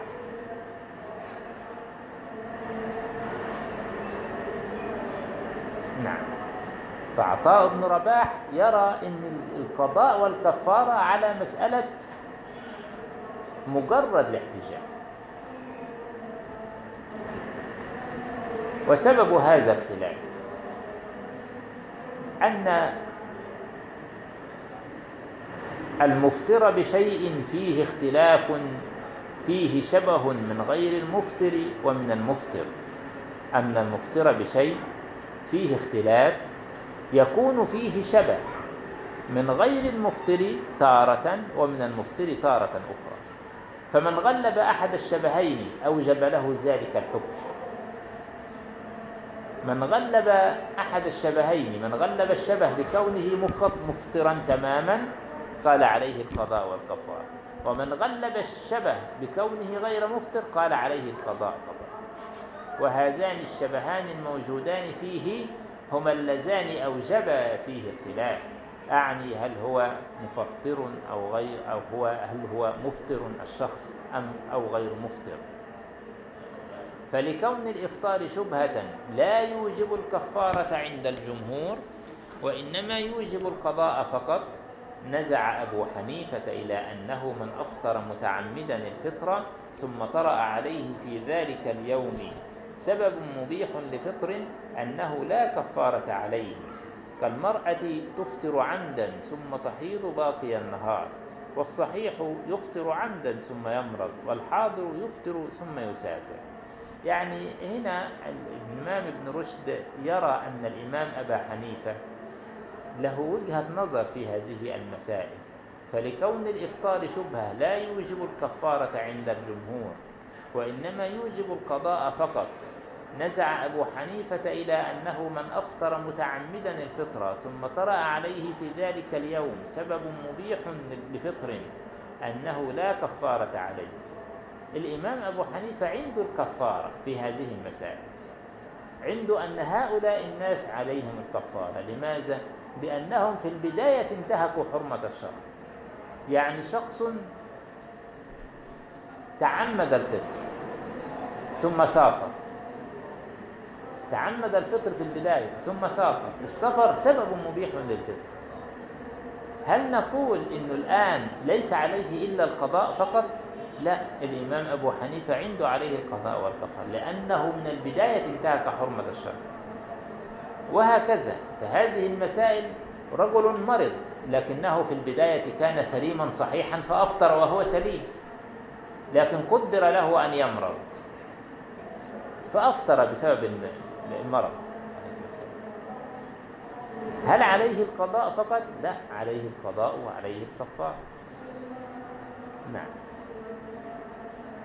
نعم. فعطاء بن رباح يرى أن القضاء والكفارة على مسألة مجرد الاحتجاج. وسبب هذا الخلاف أن المفتر بشيء فيه اختلاف فيه شبه من غير المفتر ومن المفتر. أن المفتر بشيء فيه اختلاف يكون فيه شبه من غير المفتر تارة ومن المفتر تارة أخرى. فمن غلب أحد الشبهين أوجب له ذلك الحكم. من غلب أحد الشبهين من غلب الشبه بكونه مفطرا تماما قال عليه القضاء والكفارة ومن غلب الشبه بكونه غير مفطر قال عليه القضاء فقط وهذان الشبهان الموجودان فيه هما اللذان أوجبا فيه الخلاف. أعني هل هو مفطر أو غير أو هو هل هو مفطر الشخص أم أو غير مفطر فلكون الإفطار شبهة لا يوجب الكفارة عند الجمهور وإنما يوجب القضاء فقط نزع أبو حنيفة إلى أنه من أفطر متعمدا الفطرة ثم طرأ عليه في ذلك اليوم. سبب مبيح لفطر أنه لا كفارة عليه. كالمرأة تفطر عمدا ثم تحيض باقي النهار والصحيح يفطر عمدا ثم يمرض والحاضر يفطر ثم يسافر. يعني هنا الإمام ابن رشد يرى أن الإمام أبا حنيفة له وجهة نظر في هذه المسائل. فلكون الإفطار شبهة لا يوجب الكفارة عند الجمهور وإنما يوجب القضاء فقط. نزع أبو حنيفة إلى أنه من أفطر متعمدا الفطرة ثم طرأ عليه في ذلك اليوم سبب مبيح لفطر أنه لا كفارة عليه. الإمام أبو حنيفة عنده الكفارة في هذه المسائل. عنده أن هؤلاء الناس عليهم الكفارة. لماذا؟ لأنهم في البداية انتهكوا حرمة الشرع. يعني شخص تعمد الفطر ثم سافر. تعمد الفطر في البداية ثم سافر. السفر سبب مبيح للفطر. هل نقول إنه الآن ليس عليه إلا القضاء فقط؟ لا الإمام أبو حنيفة عنده عليه القضاء والكفار لأنه من البداية انتهك حرمة الشرع. وهكذا. فهذه المسائل رجل مرض لكنه في البداية كان سليما صحيحا فأفطر وهو سليم. لكن قدر له أن يمرض. فأفطر بسبب المرض. هل عليه القضاء فقط؟ لا عليه القضاء وعليه الكفار نعم.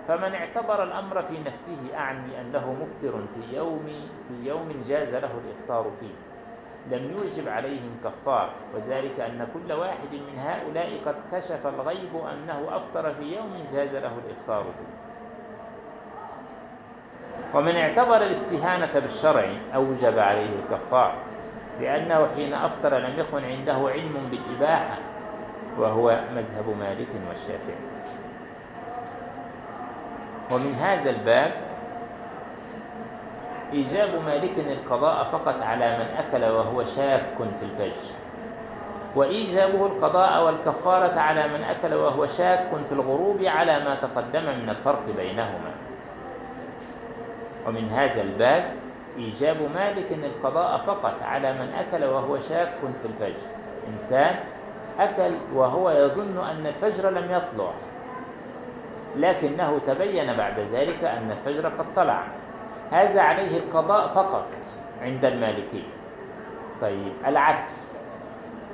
فمن اعتبر الأمر في نفسه أعني أنه مفطر في يوم في يوم جاز له الإفطار فيه. لم يوجب عليهم كفار وذلك أن كل واحد من هؤلاء قد كشف الغيب أنه أفطر في يوم جاز له الإفطار فيه. ومن اعتبر الاستهانة بالشرع أوجب عليه الكفار لأنه حين أفطر لم يكن عنده علم بالإباحة وهو مذهب مالك والشافعي. ومن هذا الباب إيجاب مالك القضاء فقط على من أكل وهو شاك في الفجر. وإيجابه القضاء والكفارة على من أكل وهو شاك في الغروب على ما تقدم من الفرق بينهما. ومن هذا الباب إيجاب مالك القضاء فقط على من أكل وهو شاك في الفجر. إنسان أكل وهو يظن أن الفجر لم يطلع. لكنه تبين بعد ذلك أن الفجر قد طلع. هذا عليه القضاء فقط عند المالكية طيب العكس.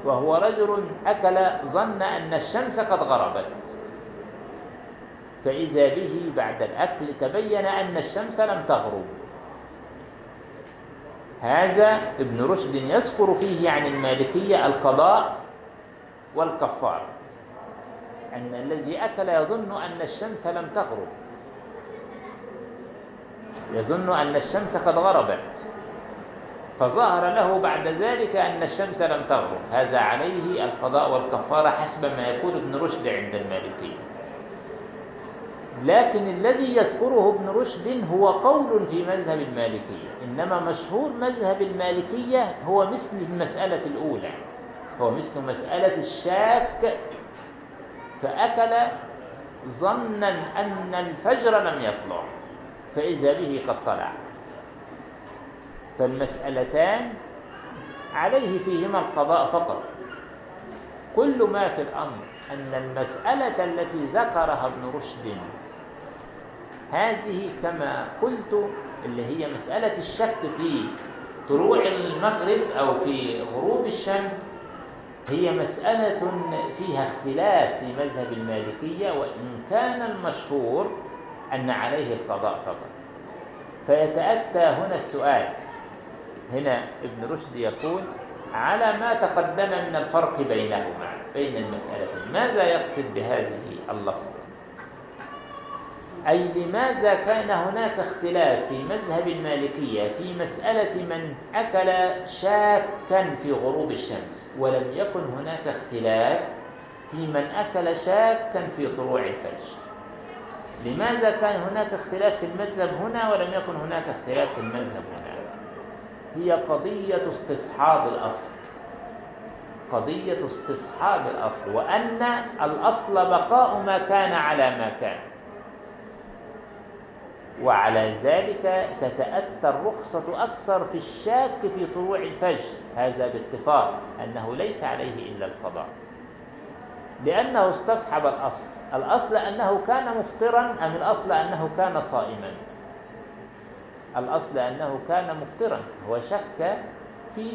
وهو رجل أكل ظن أن الشمس قد غربت. فإذا به بعد الأكل تبين أن الشمس لم تغرب. هذا ابن رشد يذكر فيه عن المالكية القضاء والكفار. أن الذي أكل يظن أن الشمس لم تغرب. يظن أن الشمس قد غربت. فظهر له بعد ذلك أن الشمس لم تغرب. هذا عليه القضاء والكفارة حسب ما يقول ابن رشد عند المالكية. لكن الذي يذكره ابن رشد هو قول في مذهب المالكية. إنما مشهور مذهب المالكية هو مثل المسألة الأولى. هو مثل مسألة الشاك فأكل ظنا أن الفجر لم يطلع فإذا به قد طلع. فالمسألتان عليه فيهما القضاء فقط. كل ما في الأمر أن المسألة التي ذكرها ابن رشد هذه كما قلت اللي هي مسألة الشك في طلوع المغرب أو في غروب الشمس هي مسألة فيها اختلاف في مذهب المالكية وإن كان المشهور أن عليه القضاء فقط. فيتأتى هنا السؤال هنا ابن رشد يقول على ما تقدم من الفرق بينهما بين المسألتين ماذا يقصد بهذه اللفظة أي لماذا كان هناك اختلاف في مذهب المالكية في مسألة من أكل شاكا في غروب الشمس ولم يكن هناك اختلاف في من أكل شاكا في طلوع الفجر. لماذا كان هناك اختلاف في المذهب هنا ولم يكن هناك اختلاف في المذهب هنا؟ هي قضية استصحاب الأصل. قضية استصحاب الأصل وأن الأصل بقاء ما كان على ما كان. وعلى ذلك تتأتى الرخصة أكثر في الشاك في طلوع الفجر. هذا باتفاق أنه ليس عليه إلا القضاء. لأنه استصحب الأصل. الأصل أنه كان مفطرا أم الأصل أنه كان صائما؟ الأصل أنه كان مفطرا. هو شك في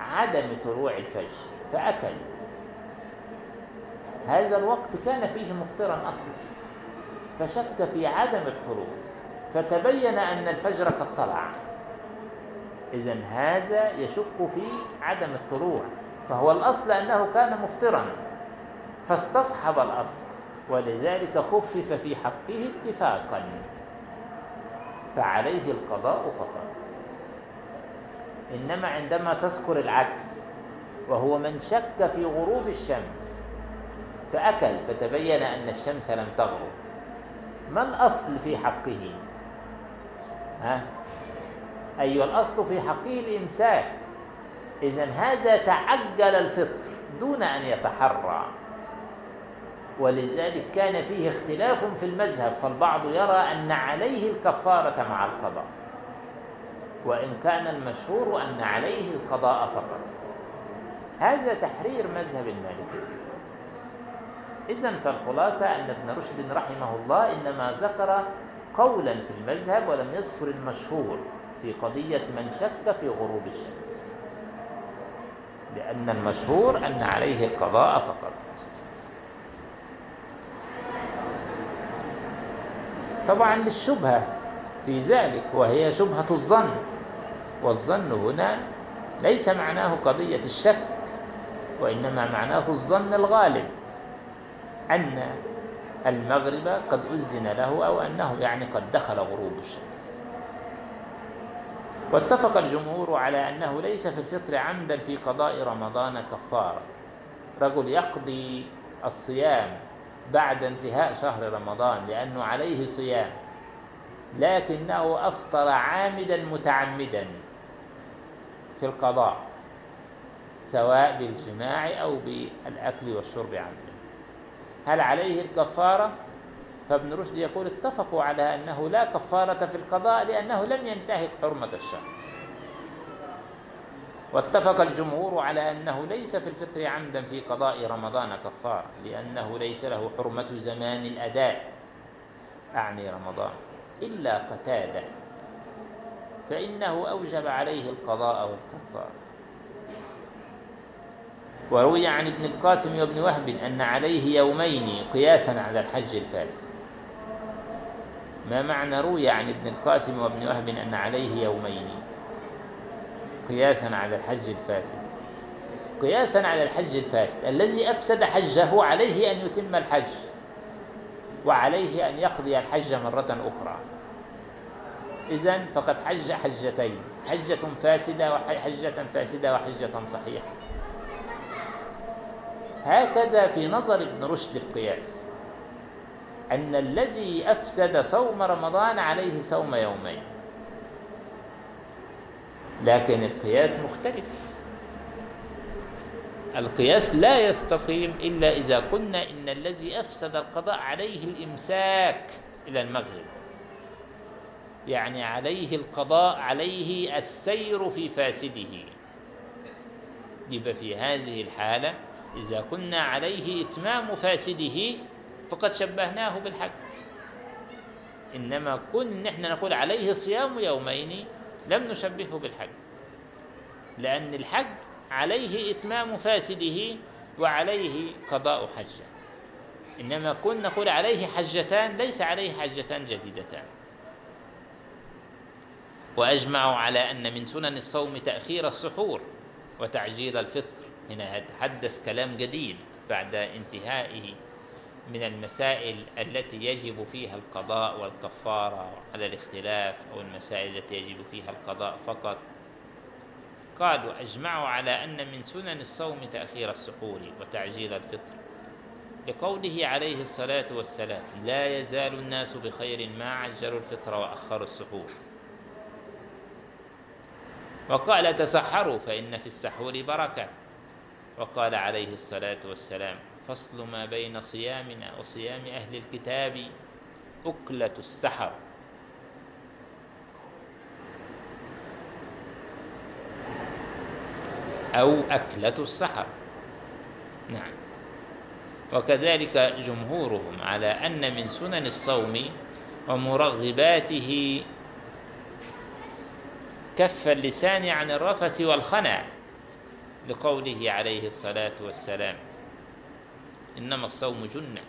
عدم طلوع الفجر فأكل. هذا الوقت كان فيه مفطرا أصلا. فشك في عدم الطلوع فتبين أن الفجر قد طلع. إذا هذا يشك في عدم الطلوع فهو الأصل أنه كان مفطرا فاستصحب الأصل ولذلك خفف في حقه اتفاقا. فعليه القضاء فقط. إنما عندما تذكر العكس وهو من شك في غروب الشمس فأكل فتبين أن الشمس لم تغرب. ما الأصل في حقه؟ ها؟ أيوة الأصل في حقه الإمساك. إذا هذا تعجل الفطر دون أن يتحرى. ولذلك كان فيه اختلاف في المذهب فالبعض يرى أن عليه الكفارة مع القضاء. وإن كان المشهور أن عليه القضاء فقط. هذا تحرير مذهب المالكية. إذا فالخلاصة أن ابن رشد رحمه الله إنما ذكر قولا في المذهب ولم يذكر المشهور في قضية من شك في غروب الشمس. لأن المشهور أن عليه القضاء فقط. طبعا للشبهة في ذلك وهي شبهة الظن. والظن هنا ليس معناه قضية الشك وإنما معناه الظن الغالب. أن المغرب قد أذن له أو أنه يعني قد دخل غروب الشمس. واتفق الجمهور على أنه ليس في الفطر عمدا في قضاء رمضان كفارة. رجل يقضي الصيام بعد انتهاء شهر رمضان لأنه عليه صيام لكنه أفطر عامدا متعمدا في القضاء سواء بالجماع أو بالأكل والشرب عمدا. هل عليه الكفارة؟ فابن رشد يقول اتفقوا على أنه لا كفارة في القضاء لأنه لم ينتهك حرمة الشهر واتفق الجمهور على أنه ليس في الفطر عمدا في قضاء رمضان كفارة لأنه ليس له حرمة زمان الأداء. أعني رمضان. إلا قتادة. فإنه أوجب عليه القضاء والكفارة. وروي عن ابن القاسم وابن وهب أن عليه يومين قياسا على الحج الفاسد ما معنى روي عن ابن القاسم وابن وهب أن عليه يومين؟ قياسا على الحج الفاسد قياسا على الحج الفاسد الذي أفسد حجه عليه أن يتم الحج وعليه أن يقضي الحج مرة أخرى. إذن فقد حج حجتين حجة فاسدة وحجة فاسدة وحجة صحيحة. هكذا في نظر ابن رشد القياس أن الذي أفسد صوم رمضان عليه صوم يومين. لكن القياس مختلف. القياس لا يستقيم إلا إذا قلنا إن الذي أفسد القضاء عليه الإمساك إلى المغرب. يعني عليه القضاء عليه السير في فاسده. يبقى في هذه الحالة إذا كنا عليه إتمام فاسده فقد شبهناه بالحج إنما كن نحن نقول عليه صيام يومين لم نشبهه بالحج لأن الحج عليه إتمام فاسده وعليه قضاء حجة. إنما كن نقول عليه حجتان ليس عليه حجتان جديدتان. وأجمعوا على أن من سنن الصوم تأخير السحور وتعجيل الفطر. هنا يتحدث كلام جديد بعد انتهائه من المسائل التي يجب فيها القضاء والكفارة على الاختلاف أو المسائل التي يجب فيها القضاء فقط. قالوا أجمعوا على أن من سنن الصوم تأخير السحور وتعجيل الفطر. لقوله عليه الصلاة والسلام لا يزال الناس بخير ما عجلوا الفطر وأخروا السحور. وقال تسحروا فإن في السحور بركة. وقال عليه الصلاة والسلام فصل ما بين صيامنا وصيام أهل الكتاب أكلة السحر. أو أكلة السحر. نعم. وكذلك جمهورهم على أن من سنن الصوم ومرغباته كف اللسان عن الرفث والخنع لقوله عليه الصلاة والسلام. إنما الصوم جنة.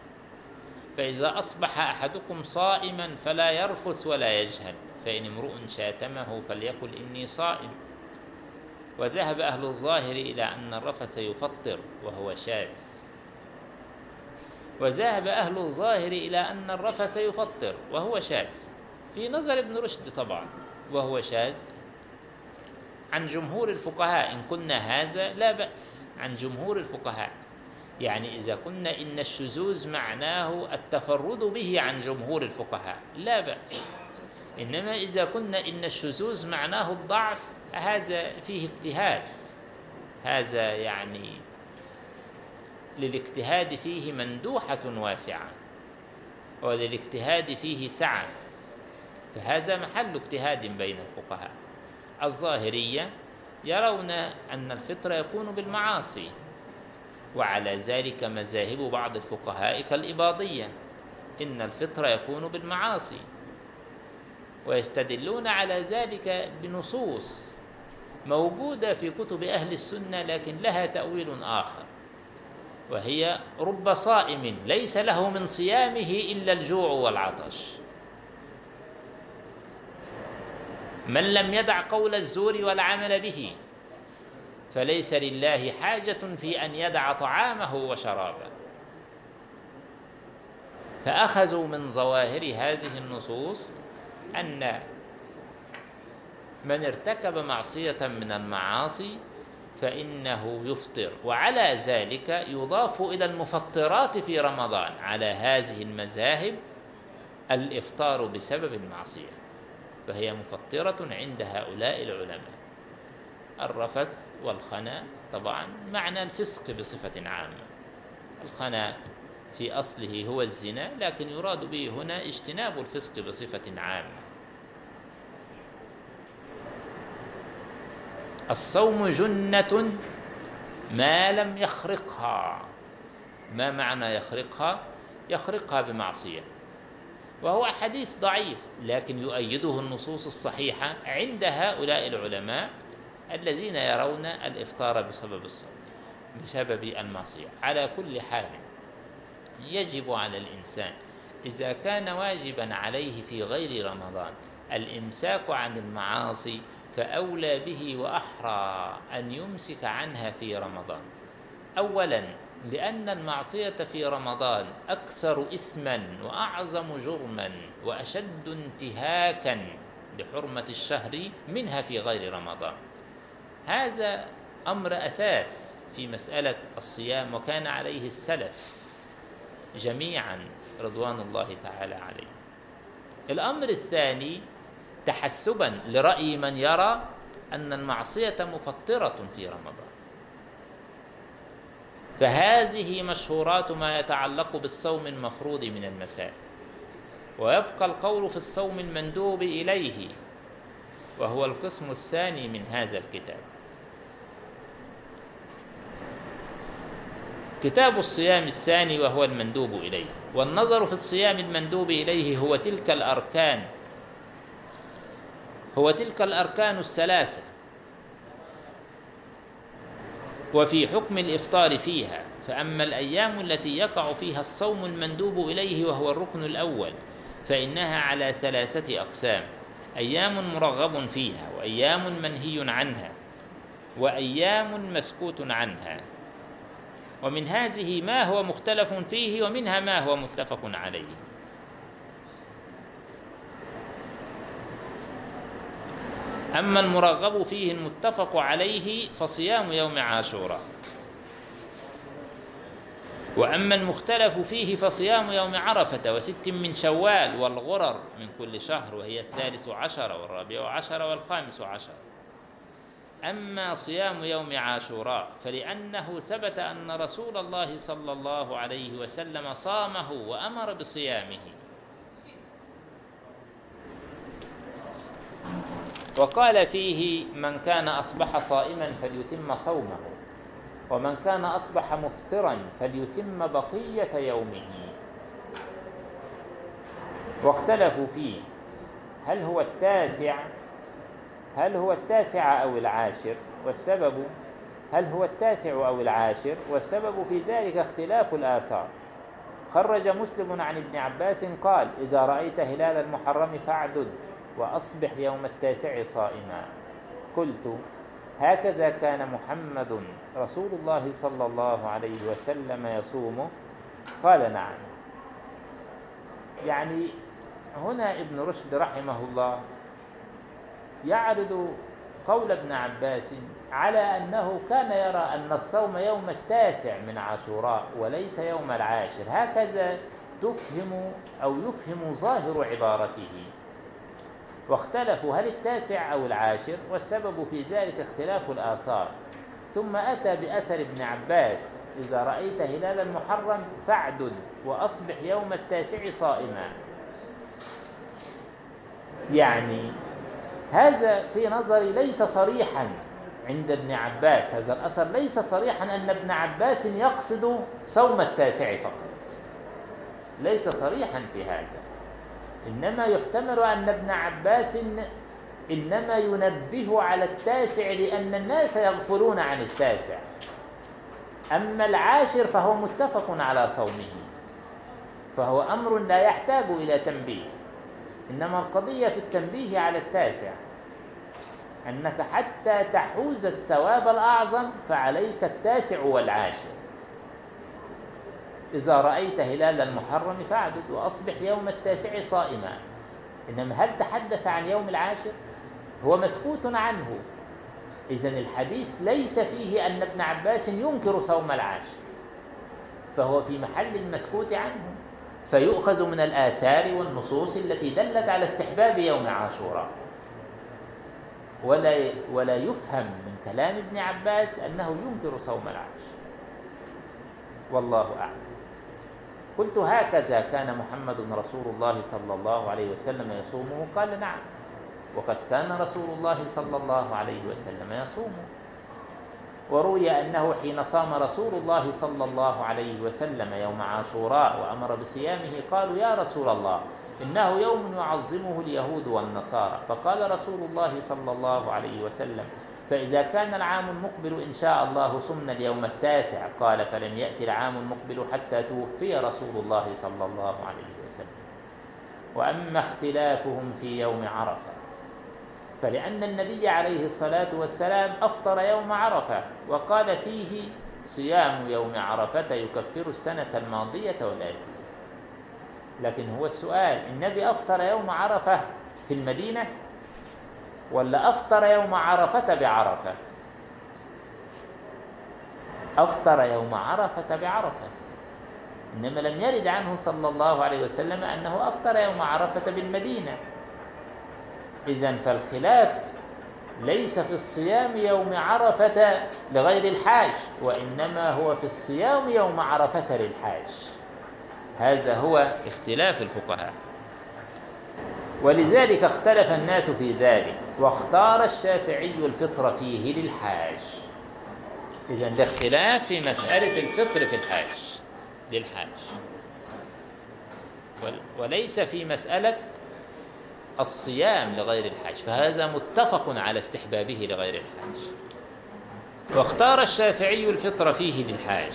فإذا أصبح أحدكم صائما فلا يرفث ولا يجهل فإن امرؤ شاتمه فليقل إني صائم. وذهب أهل الظاهر إلى أن الرفث يفطر وهو شاذ. وذهب أهل الظاهر إلى أن الرفث يفطر وهو شاذ. في نظر ابن رشد طبعا وهو شاذ عن جمهور الفقهاء. إن قلنا هذا لا بأس. عن جمهور الفقهاء. يعني إذا قلنا إن الشذوذ معناه التفرد به عن جمهور الفقهاء. لا بأس. إنما إذا قلنا إن الشذوذ معناه الضعف هذا فيه اجتهاد. هذا يعني للاجتهاد فيه مندوحة واسعة. وللاجتهاد فيه سعة. فهذا محل اجتهاد بين الفقهاء. الظاهرية يرون أن الفطر يكون بالمعاصي وعلى ذلك مذاهب بعض الفقهاء كالإباضية إن الفطر يكون بالمعاصي ويستدلون على ذلك بنصوص موجودة في كتب أهل السنة لكن لها تأويل آخر وهي رب صائم ليس له من صيامه إلا الجوع والعطش. من لم يدع قول الزور والعمل به فليس لله حاجة في أن يدع طعامه وشرابه. فأخذوا من ظواهر هذه النصوص أن من ارتكب معصية من المعاصي فإنه يفطر وعلى ذلك يضاف إلى المفطرات في رمضان على هذه المذاهب الإفطار بسبب المعصية. فهي مفطرة عند هؤلاء العلماء. الرفث والخنا طبعا معنى الفسق بصفة عامة. الخنا في أصله هو الزنا لكن يراد به هنا اجتناب الفسق بصفة عامة. الصوم جنة ما لم يخرقها. ما معنى يخرقها؟ يخرقها بمعصية. وهو حديث ضعيف لكن يؤيده النصوص الصحيحة عند هؤلاء العلماء الذين يرون الإفطار بسبب الصوم بسبب المعصية. على كل حال يجب على الإنسان إذا كان واجبا عليه في غير رمضان الإمساك عن المعاصي فأولى به وأحرى أن يمسك عنها في رمضان. أولا لأن المعصية في رمضان أكثر إثما وأعظم جرما وأشد انتهاكا لحرمة الشهر منها في غير رمضان. هذا أمر أساس في مسألة الصيام وكان عليه السلف جميعا رضوان الله تعالى عليه. الأمر الثاني تحسبا لرأي من يرى أن المعصية مفطرة في رمضان. فهذه مشهورات ما يتعلق بالصوم المفروض من المسائل ويبقى القول في الصوم المندوب إليه وهو القسم الثاني من هذا الكتاب. كتاب الصيام الثاني وهو المندوب إليه والنظر في الصيام المندوب إليه هو تلك الأركان هو تلك الأركان الثلاثة. وفي حكم الإفطار فيها فأما الأيام التي يقع فيها الصوم المندوب إليه وهو الركن الأول فإنها على ثلاثة أقسام أيام مرغب فيها وأيام منهي عنها وأيام مسكوت عنها ومن هذه ما هو مختلف فيه ومنها ما هو متفق عليه. أما المرغب فيه المتفق عليه فصيام يوم عاشوراء. وأما المختلف فيه فصيام يوم عرفة وست من شوال والغرر من كل شهر وهي الثالث عشر والرابع عشر والخامس عشر. أما صيام يوم عاشوراء فلأنه ثبت أن رسول الله صلى الله عليه وسلم صامه وأمر بصيامه. وقال فيه من كان أصبح صائما فليتم صومه ومن كان أصبح مفطرا فليتم بقية يومه. واختلفوا فيه هل هو التاسع هل هو التاسع أو العاشر؟ والسبب هل هو التاسع أو العاشر؟ والسبب في ذلك اختلاف الآثار. خرج مسلم عن ابن عباس قال إذا رأيت هلال المحرم فاعدد. وأصبح يوم التاسع صائما. قلت هكذا كان محمد رسول الله صلى الله عليه وسلم يصوم. قال نعم. يعني هنا ابن رشد رحمه الله يعرض قول ابن عباس على أنه كان يرى أن الصوم يوم التاسع من عاشوراء وليس يوم العاشر. هكذا تفهم أو يفهم ظاهر عبارته. واختلفوا هل التاسع أو العاشر والسبب في ذلك اختلاف الآثار. ثم أتى بأثر ابن عباس إذا رأيت هلال المحرم فاعدد وأصبح يوم التاسع صائما. يعني هذا في نظري ليس صريحا عند ابن عباس. هذا الأثر ليس صريحا أن ابن عباس يقصد صوم التاسع فقط. ليس صريحا في هذا. إنما يحتمل أن ابن عباس إنما ينبه على التاسع لأن الناس يغفلون عن التاسع. أما العاشر فهو متفق على صومه فهو أمر لا يحتاج إلى تنبيه إنما القضية في التنبيه على التاسع أنك حتى تحوز الثواب الأعظم فعليك التاسع والعاشر. إذا رأيت هلال المحرم فاعدد وأصبح يوم التاسع صائما. إنما هل تحدث عن يوم العاشر؟ هو مسكوت عنه. إذا الحديث ليس فيه أن ابن عباس ينكر صوم العاشر فهو في محل المسكوت عنه. فيؤخذ من الآثار والنصوص التي دلت على استحباب يوم عاشوراء. ولا ولا يفهم من كلام ابن عباس أنه ينكر صوم العاشر. والله أعلم. قلت هكذا كان محمد رسول الله صلى الله عليه وسلم يصومه؟ قال نعم. وقد كان رسول الله صلى الله عليه وسلم يصومه. وروي أنه حين صام رسول الله صلى الله عليه وسلم يوم عاشوراء وأمر بصيامه قالوا يا رسول الله إنه يوم يعظمه اليهود والنصارى. فقال رسول الله صلى الله عليه وسلم فإذا كان العام المقبل إن شاء الله صمنا اليوم التاسع قال فلم يأتي العام المقبل حتى توفي رسول الله صلى الله عليه وسلم. وأما اختلافهم في يوم عرفة فلأن النبي عليه الصلاة والسلام أفطر يوم عرفة وقال فيه صيام يوم عرفة يكفر السنة الماضية والآتية. لكن هو السؤال النبي أفطر يوم عرفة في المدينة؟ ولا أفطر يوم عرفة بعرفة؟ أفطر يوم عرفة بعرفة. إنما لم يرد عنه صلى الله عليه وسلم أنه أفطر يوم عرفة بالمدينة. إذا فالخلاف ليس في الصيام يوم عرفة لغير الحاج وإنما هو في الصيام يوم عرفة للحاج. هذا هو اختلاف الفقهاء. ولذلك اختلف الناس في ذلك. واختار الشافعي الفطر فيه للحاج. إذا الاختلاف في مسألة الفطر في الحاج للحاج. وليس في مسألة الصيام لغير الحاج فهذا متفق على استحبابه لغير الحاج. واختار الشافعي الفطر فيه للحاج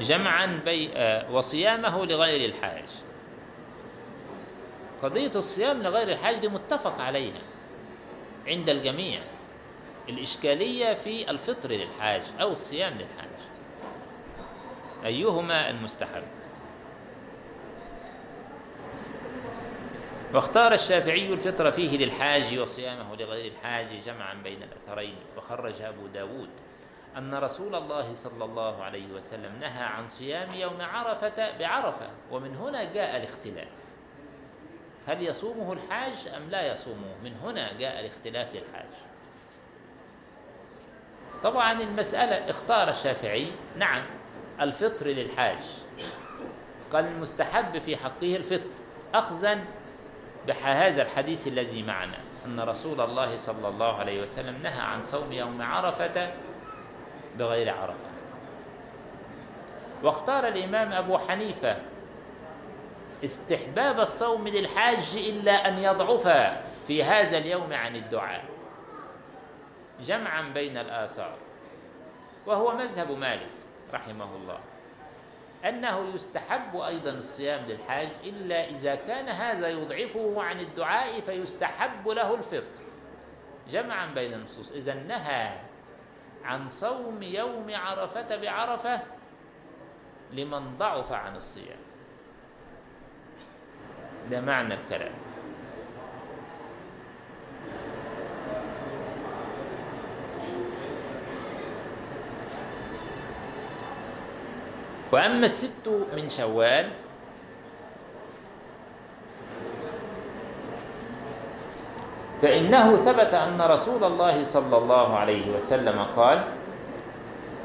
جمعا بي وصيامه لغير الحاج. قضية الصيام لغير الحاج دي متفق عليها عند الجميع. الإشكالية في الفطر للحاج أو الصيام للحاج. أيهما المستحب؟ واختار الشافعي الفطر فيه للحاج وصيامه لغير الحاج جمعا بين الأثرين وخرج أبو داود أن رسول الله صلى الله عليه وسلم نهى عن صيام يوم عرفة بعرفة ومن هنا جاء الاختلاف. هل يصومه الحاج أم لا يصومه؟ من هنا جاء الاختلاف للحاج طبعا المسألة اختار الشافعي نعم الفطر للحاج. قال المستحب في حقه الفطر أخذا بهذا الحديث الذي معنا أن رسول الله صلى الله عليه وسلم نهى عن صوم يوم عرفة بغير عرفة. واختار الإمام أبو حنيفة استحباب الصوم للحاج إلا أن يضعف في هذا اليوم عن الدعاء. جمعا بين الآثار. وهو مذهب مالك رحمه الله. أنه يستحب أيضا الصيام للحاج إلا إذا كان هذا يضعفه عن الدعاء فيستحب له الفطر. جمعا بين النصوص. إذا نهى عن صوم يوم عرفة بعرفة لمن ضعف عن الصيام. ده معنى الكلام. وأما الست من شوال فإنه ثبت أن رسول الله صلى الله عليه وسلم قال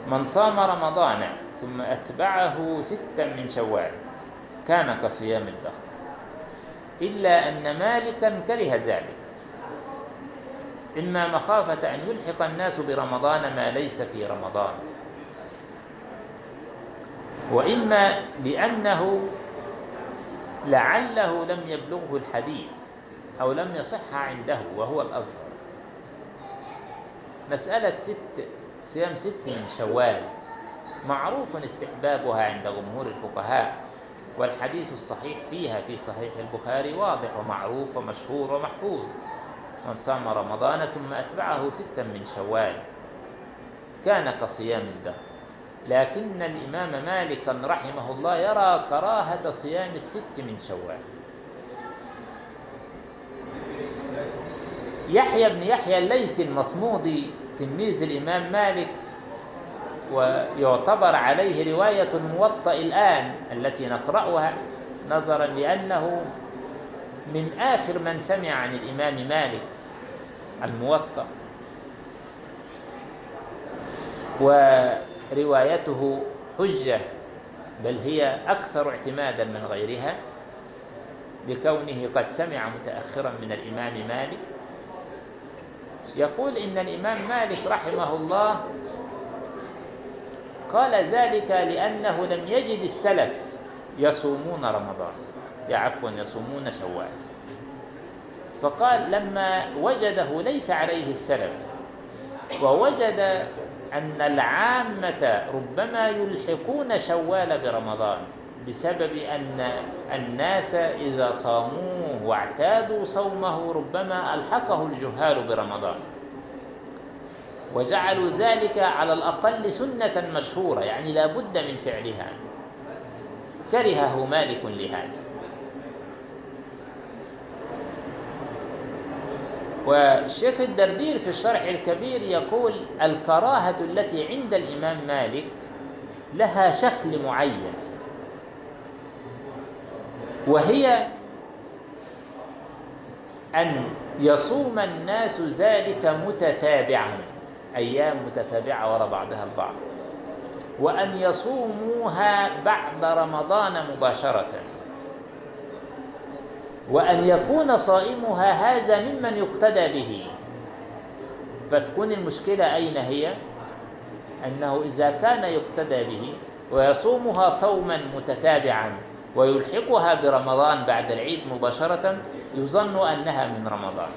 من صام رمضان ثم أتبعه ستا من شوال كان كصيام الدهر. إلا أن مالكا كره ذلك. إما مخافة أن يلحق الناس برمضان ما ليس في رمضان. وإما لأنه لعله لم يبلغه الحديث أو لم يصح عنده وهو الأظهر مسألة ست صيام ست من شوال معروف استحبابها عند جمهور الفقهاء. والحديث الصحيح فيها في صحيح البخاري واضح ومعروف ومشهور ومحفوظ. من صام رمضان ثم أتبعه ستا من شوال كان كصيام الدهر. لكن الإمام مالك رحمه الله يرى كراهة صيام الست من شوال. يحيى بن يحيى الليثي المصمودي تلميذ الإمام مالك ويعتبر عليه رواية الموطأ الآن التي نقرأها نظرا لأنه من آخر من سمع عن الإمام مالك الموطأ. وروايته حجة بل هي أكثر اعتمادا من غيرها لكونه قد سمع متأخرا من الإمام مالك. يقول إن الإمام مالك رحمه الله قال ذلك لأنه لم يجد السلف يصومون رمضان. عفوا يصومون شوال. فقال لما وجده ليس عليه السلف ووجد أن العامة ربما يلحقون شوال برمضان بسبب أن الناس إذا صاموه واعتادوا صومه ربما ألحقه الجهال برمضان. وجعلوا ذلك على الأقل سنة مشهورة يعني لا بد من فعلها. كرهه مالك لهذا. والشيخ الدردير في الشرح الكبير يقول الكراهة التي عند الإمام مالك لها شكل معين أن يصوم الناس ذلك متتابعا. أيام متتابعة وراء بعضها البعض. وأن يصوموها بعد رمضان مباشرة. وأن يكون صائمها هذا ممن يقتدى به. فتكون المشكلة أين هي؟ أنه إذا كان يقتدى به ويصومها صوما متتابعا ويلحقها برمضان بعد العيد مباشرة يظن أنها من رمضان.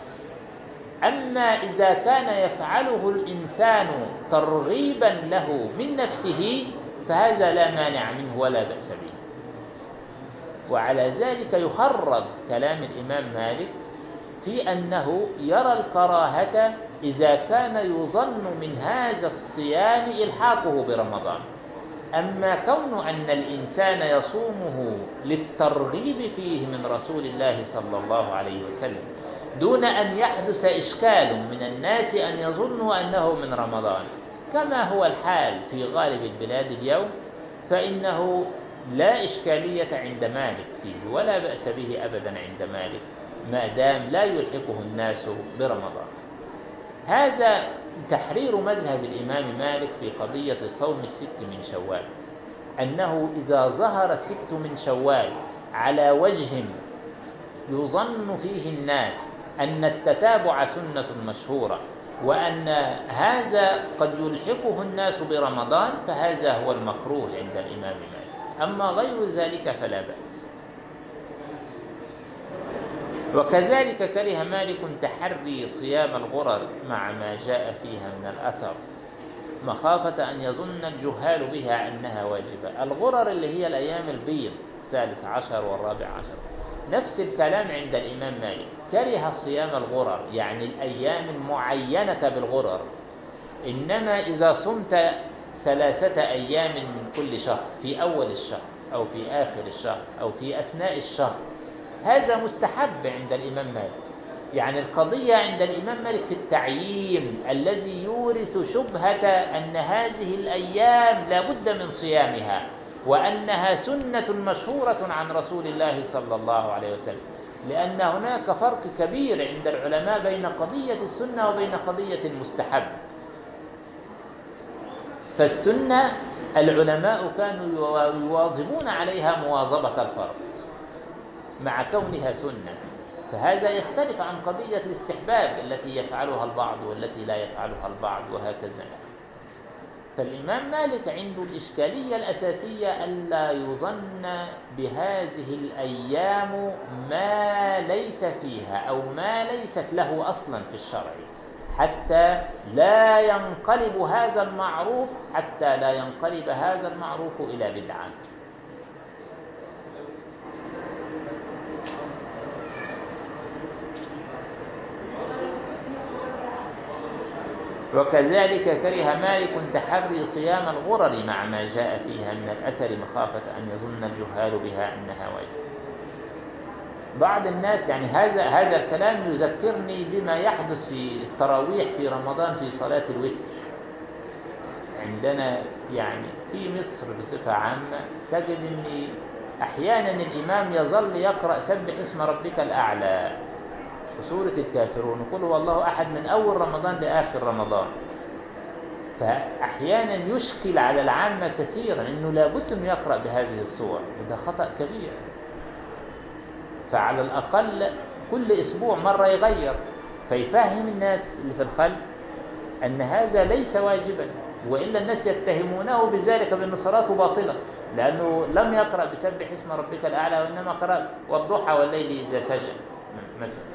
أما إذا كان يفعله الإنسان ترغيبا له من نفسه فهذا لا مانع منه ولا بأس به. وعلى ذلك يخرج كلام الإمام مالك في أنه يرى الكراهة إذا كان يظن من هذا الصيام إلحاقه برمضان. أما كون أن الإنسان يصومه للترغيب فيه من رسول الله صلى الله عليه وسلم دون أن يحدث إشكال من الناس أن يظنوا أنه من رمضان. كما هو الحال في غالب البلاد اليوم فإنه لا إشكالية عند مالك فيه ولا بأس به أبدا عند مالك ما دام لا يلحقه الناس برمضان. هذا تحرير مذهب الإمام مالك في قضية صوم الست من شوال أنه إذا ظهر الست من شوال على وجه يظن فيه الناس أن التتابع سنة مشهورة وأن هذا قد يلحقه الناس برمضان فهذا هو المكروه عند الإمام مالك. أما غير ذلك فلا بأس. وكذلك كره مالك تحري صيام الغرر مع ما جاء فيها من الأثر مخافة أن يظن الجهال بها أنها واجبة. الغرر اللي هي الأيام البيض الثالث عشر والرابع عشر. نفس الكلام عند الإمام مالك. كره صيام الغرر يعني الأيام المعينة بالغرر. إنما إذا صمت ثلاثة أيام من كل شهر في أول الشهر أو في آخر الشهر أو في أثناء الشهر هذا مستحب عند الإمام مالك. يعني القضية عند الإمام مالك في التعيين الذي يورث شبهة أن هذه الأيام لا بد من صيامها. وأنها سنة مشهورة عن رسول الله صلى الله عليه وسلم. لأن هناك فرق كبير عند العلماء بين قضية السنة وبين قضية المستحب. فالسنة العلماء كانوا يواظبون عليها مواظبة الفرض مع كونها سنة. فهذا يختلف عن قضية الاستحباب التي يفعلها البعض والتي لا يفعلها البعض وهكذا. فالإمام مالك عنده الإشكالية الأساسية ألا يظن بهذه الأيام ما ليس فيها أو ما ليست له أصلا في الشرع حتى لا ينقلب هذا المعروف حتى لا ينقلب هذا المعروف إلى بدعة. وكذلك كره مالك تحري صيام الغرر مع ما جاء فيها من الأثر مخافة أن يظن الجهال بها أنها واجب بعض الناس يعني هذا هذا الكلام يذكرني بما يحدث في التراويح في رمضان في صلاة الوتر. عندنا يعني في مصر بصفة عامة تجد أن أحيانا الإمام يظل يقرأ سبح اسم ربك الأعلى. وسورة الكافرون يقول والله أحد من أول رمضان لآخر رمضان. فأحيانا يشكل على العامة كثيرا أنه لابد أن يقرأ بهذه الصور وده خطأ كبير. فعلى الأقل كل أسبوع مرة يغير فيفهم الناس اللي في الخلف أن هذا ليس واجبا وإلا الناس يتهمونه بذلك بأن صلاته باطلة لأنه لم يقرأ بسبح اسم ربك الأعلى وإنما قرأ والضحى والليل إذا سجد مثلا.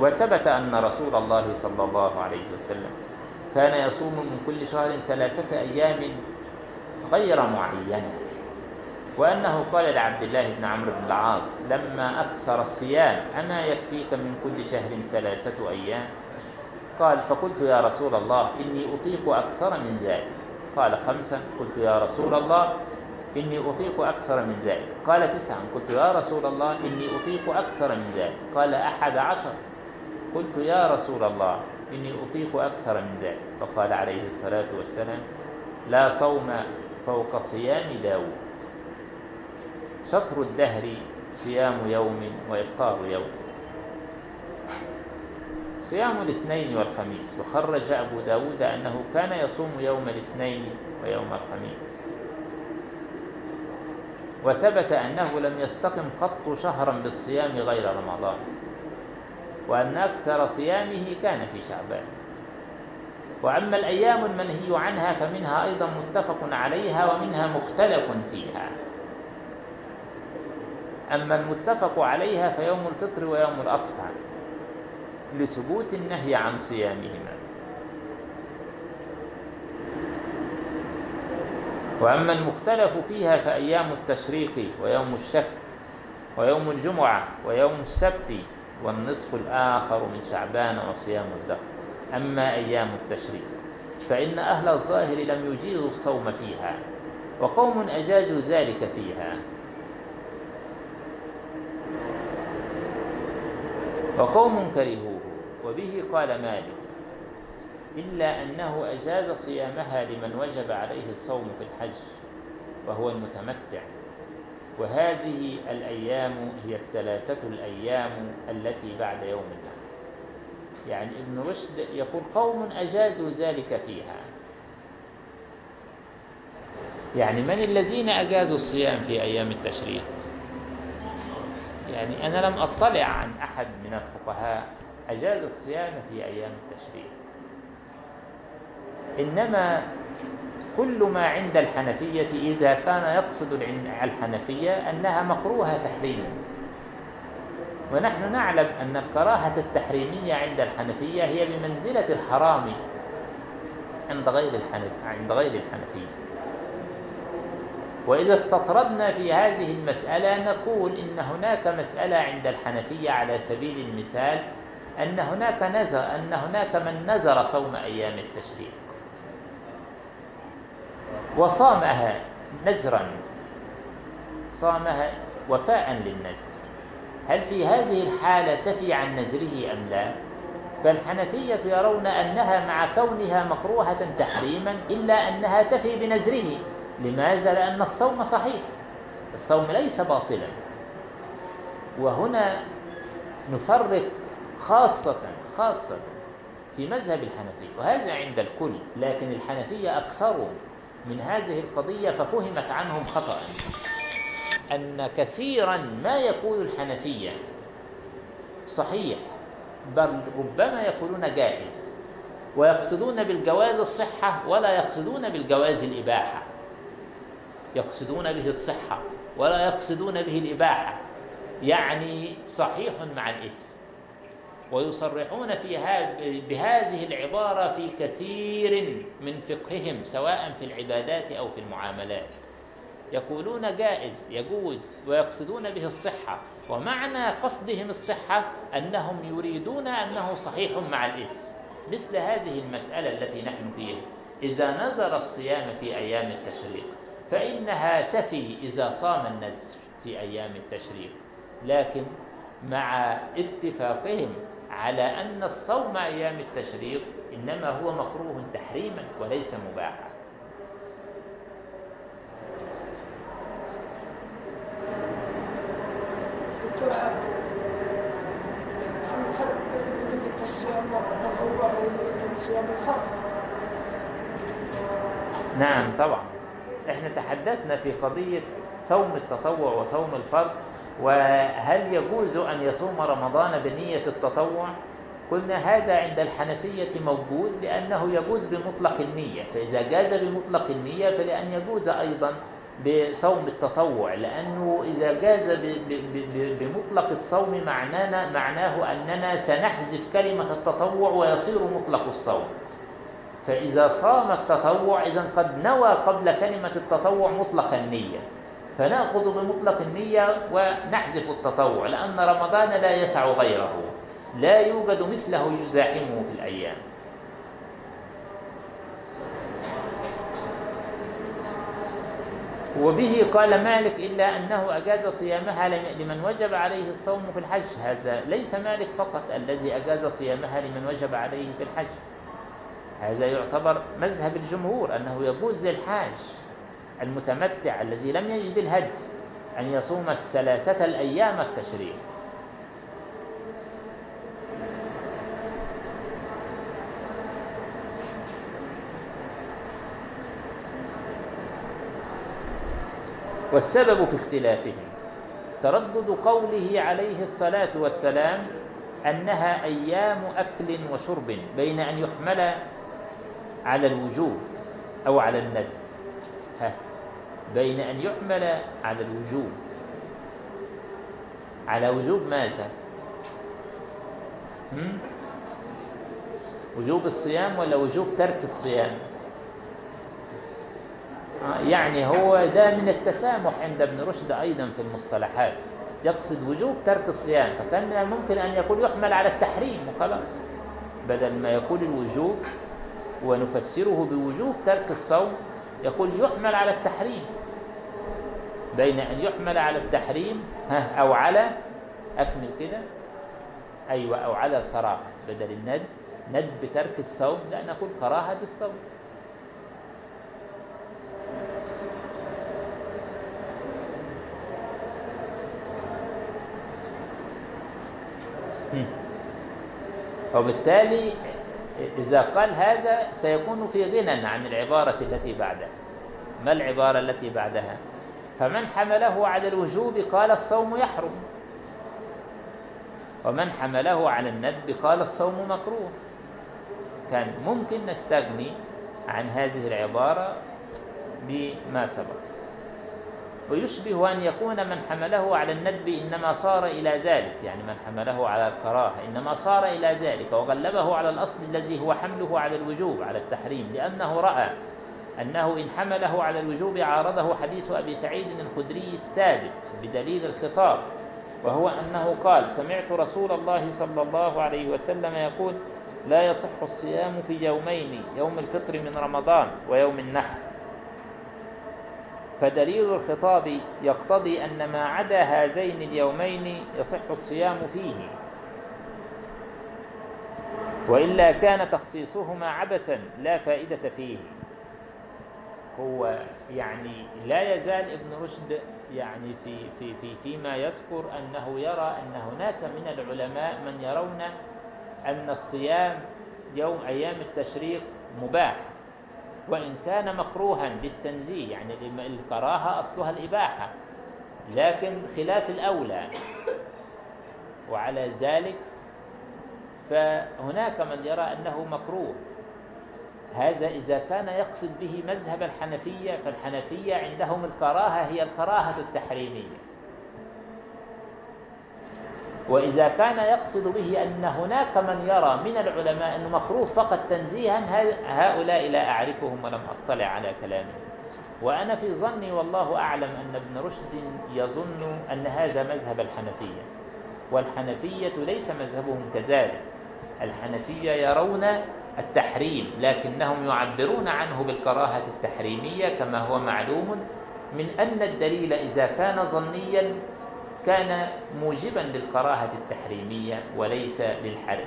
وثبت أن رسول الله صلى الله عليه وسلم كان يصوم من كل شهر ثلاثة أيام غير معينة وأنه قال لعبد الله بن عمرو بن العاص لما أكثر الصيام أما يكفيك من كل شهر ثلاثة أيام؟ قال فقلت يا رسول الله إني أطيق أكثر من ذلك. قال خمسا. قلت يا رسول الله إني أطيق أكثر من ذلك. قال تسعا. قلت يا رسول الله إني أطيق أكثر من ذلك. قال أحد عشر. قلت يا رسول الله إني أطيق أكثر من ذلك. فقال عليه الصلاة والسلام لا صوم فوق صيام داود. شطر الدهر صيام يوم وإفطار يوم. صيام الاثنين والخميس. وخرج أبو داود أنه كان يصوم يوم الاثنين ويوم الخميس. وثبت أنه لم يستقم قط شهرا بالصيام غير رمضان. وأن أكثر صيامه كان في شعبان. وأما الأيام المنهي عنها فمنها أيضا متفق عليها ومنها مختلف فيها. أما المتفق عليها فيوم الفطر ويوم الأضحى لثبوت النهي عن صيامهما. وأما المختلف فيها فأيام التشريق ويوم الشك ويوم الجمعة ويوم السبت والنصف الآخر من شعبان وصيام الدهر أما أيام التشريق فإن أهل الظاهر لم يجيزوا الصوم فيها وقوم أجازوا ذلك فيها. وقوم كرهوه وبه قال مالك إلا أنه أجاز صيامها لمن وجب عليه الصوم في الحج وهو المتمتع. وهذه الأيام هي الثلاثة الأيام التي بعد يوم النحر يعني ابن رشد يقول قوم أجازوا ذلك فيها. يعني من الذين أجازوا الصيام في أيام التشريق؟ يعني أنا لم أطلع عن أحد من الفقهاء أجاز الصيام في أيام التشريق. إنما كل ما عند الحنفية إذا كان يقصد الحنفية أنها مكروهة تحريما. ونحن نعلم أن الكراهة التحريمية عند الحنفية هي بمنزلة الحرام عند غير الحنف عند غير الحنفية. وإذا استطردنا في هذه المسألة نقول إن هناك مسألة عند الحنفية على سبيل المثال أن هناك نذر أن هناك من نذر صوم أيام التشريق. وصامها نذرا صامها وفاء للنذر هل في هذه الحالة تفي عن نذره أم لا؟ فالحنفية يرون أنها مع كونها مكروهة تحريما إلا أنها تفي بنذره لماذا؟ لأن الصوم صحيح. الصوم ليس باطلا. وهنا نفرق خاصة خاصة في مذهب الحنفية. وهذا عند الكل لكن الحنفية أكثروا من هذه القضية ففهمت عنهم خطأ. أن كثيرا ما يقول الحنفية. صحيح بل ربما يقولون جائز. ويقصدون بالجواز الصحة ولا يقصدون بالجواز الإباحة. يقصدون به الصحة ولا يقصدون به الإباحة. يعني صحيح مع الإثم. ويصرحون في بهذه العبارة في كثير من فقههم سواء في العبادات أو في المعاملات. يقولون جائز يجوز ويقصدون به الصحة. ومعنى قصدهم الصحة أنهم يريدون أنه صحيح مع الإثم مثل هذه المسألة التي نحن فيها. إذا نذر الصيام في أيام التشريق فإنها تفي إذا صام النذر في أيام التشريق. لكن مع اتفاقهم على أن الصوم أيام التشريق إنما هو مكروه تحريما وليس مباحا. دكتور في فرق بين نية الصيام التطوع ونية الصيام الفرض نعم طبعا. إحنا تحدثنا في قضية صوم التطوع وصوم الفرض وهل يجوز أن يصوم رمضان بنية التطوع؟ قلنا هذا عند الحنفية موجود لأنه يجوز بمطلق النية فإذا جاز بمطلق النية فلأن يجوز أيضا بصوم التطوع لأنه إذا جاز بمطلق الصوم معنانا معناه أننا سنحذف كلمة التطوع ويصير مطلق الصوم. فإذا صام التطوع إذا قد نوى قبل كلمة التطوع مطلق النية. فنأخذ بمطلق النية ونحذف التطوع لأن رمضان لا يسع غيره لا يوجد مثله يزاحمه في الأيام. وبه قال مالك إلا أنه أجاز صيامها لمن وجب عليه الصوم في الحج. هذا ليس مالك فقط الذي أجاز صيامها لمن وجب عليه في الحج. هذا يعتبر مذهب الجمهور أنه يجوز للحاج المتمتع الذي لم يجد الهج أن يصوم الثلاثة الأيام التشريق. والسبب في اختلافهم تردد قوله عليه الصلاة والسلام أنها أيام أكل وشرب بين أن يحمل على الوجوب أو على الند. بين أن يحمل على الوجوب. على وجوب ماذا؟ هم؟ وجوب الصيام ولا وجوب ترك الصيام؟ يعني هو ده من التسامح عند ابن رشد أيضا في المصطلحات. يقصد وجوب ترك الصيام فكان ممكن أن يقول يحمل على التحريم وخلاص بدل ما يقول الوجوب ونفسره بوجوب ترك الصوم يقول يحمل على التحريم. بين أن يحمل على التحريم أو على أكمل كده. أيوة أو على الكراهة بدل الند. ند بترك الصوم لا نقول كراهة الصوم. وبالتالي إذا قال هذا سيكون في غنى عن العبارة التي بعدها. ما العبارة التي بعدها؟ فمن حمله على الوجوب قال الصوم يحرم. ومن حمله على الندب قال الصوم مكروه. كان ممكن نستغني عن هذه العبارة بما سبق. ويشبه أن يكون من حمله على الندب إنما صار إلى ذلك يعني من حمله على الكراهة إنما صار إلى ذلك وغلبه على الأصل الذي هو حمله على الوجوب على التحريم لأنه رأى أنه إن حمله على الوجوب عارضه حديث أبي سعيد الخدري الثابت بدليل الخطاب وهو أنه قال سمعت رسول الله صلى الله عليه وسلم يقول لا يصح الصيام في يومين يوم الفطر من رمضان ويوم النحر. فدليل الخطاب يقتضي أن ما عدا هذين اليومين يصح الصيام فيه. وإلا كان تخصيصهما عبثا لا فائدة فيه. هو يعني لا يزال ابن رشد يعني في في في فيما يذكر أنه يرى أن هناك من العلماء من يرون أن الصيام يوم أيام التشريق مباح وإن كان مكروها للتنزيه يعني الكراهة أصلها الإباحة لكن خلاف الأولى. وعلى ذلك فهناك من يرى أنه مكروه. هذا إذا كان يقصد به مذهب الحنفية فالحنفية عندهم الكراهة هي الكراهة التحريمية. وإذا كان يقصد به أن هناك من يرى من العلماء أنه مكروه فقط تنزيها هؤلاء لا أعرفهم ولم أطلع على كلامهم وأنا في ظني والله أعلم أن ابن رشد يظن أن هذا مذهب الحنفية. والحنفية ليس مذهبهم كذلك. الحنفية يرون التحريم لكنهم يعبرون عنه بالكراهة التحريمية كما هو معلوم من أن الدليل إذا كان ظنيا كان موجبا للكراهة التحريمية وليس